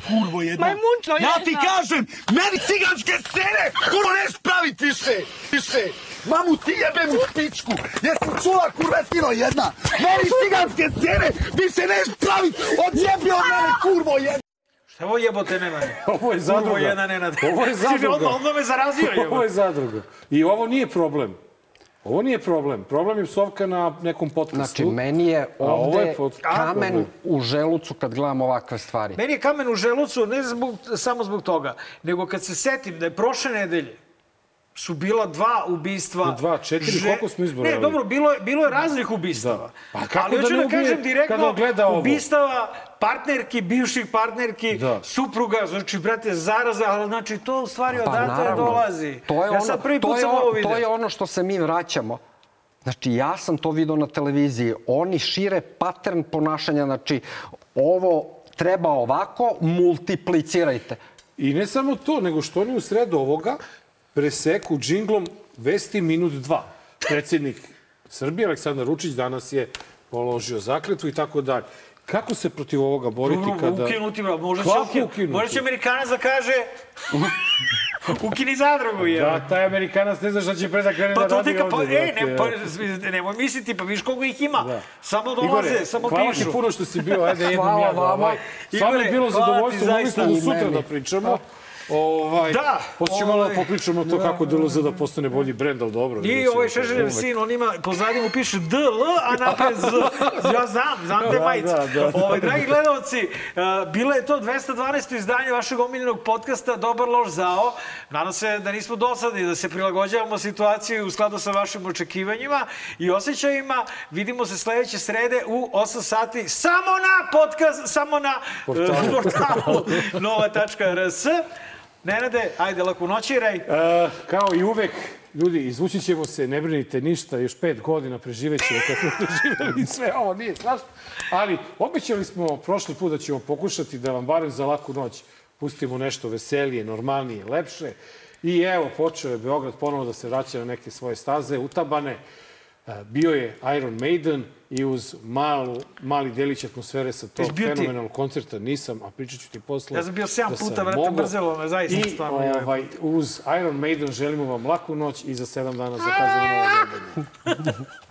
Kurvo jedna. Majmunčino Ja ti jedna. kažem, meni ciganske scene, kurvo neš pravit više, više. Mamu ti jebem u pičku. Jesi čula kurvetino jedna? Meni ciganske scene više neš pravit. Odjebi od mene, kurvo jedna. Šta ovo jebote Nenade? Ovo je zadruga. Kurvo jedna Nenade. Ovo je zadruga. Odmah, me zarazio Ovo je zadruga. I ovo nije problem. Ovo nije problem. Problem je psovka na nekom podcastu. Znači, meni je ovde je pod- kamen u želucu kad gledam ovakve stvari. Meni je kamen u želucu ne zbog, samo zbog toga, nego kad se setim da je prošle nedelje su bila dva ubistva. Dva, četiri, koliko smo izbrojali? Ne, dobro, bilo je, bilo je raznih ubistava. Da. Pa kako Ali da hoću da, ubije kažem kada direktno, gleda ovo? ubistava partnerki, bivših partnerki, Da. supruga, znači, brate, zaraza, ali znači, to u stvari Pa odatle naravno, dolazi. To je ja ono, sad prvi to put sam ovo vidio. To je ono što se mi vraćamo. Znači, ja sam to video na televiziji. Oni šire pattern ponašanja. Znači, ovo treba ovako, multiplicirajte. I ne samo to, nego što oni u sredu ovoga preseku džinglom vesti minut dva. Predsjednik Srbije, Aleksandar Vučić, danas je položio zakletvu i tako dalje. Kako se protiv ovoga boriti Dobro, kada... ukinuti, bro. Možda će, Kako ukinuti? ukinuti? Možda će Amerikanac da kaže ukini zadrugu, je. Da, taj Amerikanac ne zna šta će pre da krene Pa da radi ka, pa, ovde. e, ne, pa, nemoj misliti, pa viš koliko ih ima. Da. Samo dolaze, Igore, samo hvala pišu. ti puno što si bio, ajde jednom Hvala ja da vama. ovaj. Stvarno je bilo hvala zadovoljstvo, mogli smo do sutra da pričamo. Ovaj, Da, Poslije malo da popričamo to kako DLZ da postane bolji brend, ali dobro. I ovaj Šešeljev sin, on ima, pozadnji mu piše DL, a napred Z. Ja znam, znam te Da, majice. da, da, da. Ovaj, dragi gledalci, uh, bilo je to 212. izdanje vašeg omiljenog podcasta Dobar loš zao. Nadam se da nismo dosadni, da se prilagođavamo situaciji u skladu sa vašim očekivanjima i osjećajima. Vidimo se sledeće srede u 8 sati samo na podcast, samo na Portalu. uh, portalu nova.rs. Nenade, ajde, laku noći, Rej. E, kao i uvek, ljudi, izvući ćemo se, ne brinite ništa, još pet godina preživet ćemo kad smo preživeli sve ovo, nije strašno. Ali obećali smo prošli put da ćemo pokušati da vam barem za laku noć pustimo nešto veselije, normalnije, lepše. I evo, počeo je Beograd ponovo da se vraća na neke svoje staze, utabane. E, Bio je Iron Maiden i uz malu, mali delić atmosfere sa tog fenomenalnog koncerta nisam, a pričat ću ti posle. Ja sam bio sedam da sam puta, brate, mogao. mrzelo me, zaista, I stvarno, joj. ovaj, uz Iron Maiden želimo vam laku noć i za sedam dana zakazujemo novo zabavljenje.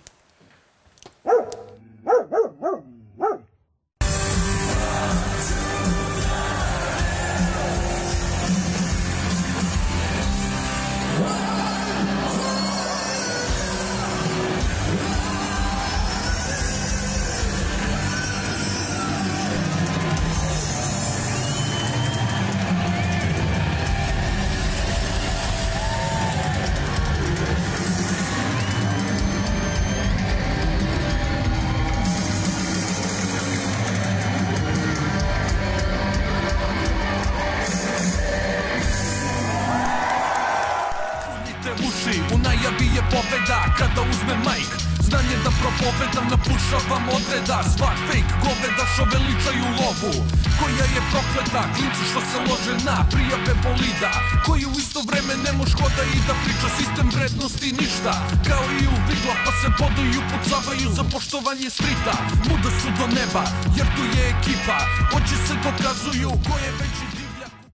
Neba, jer tu je ekipa. Oči se dokazuju ko je veći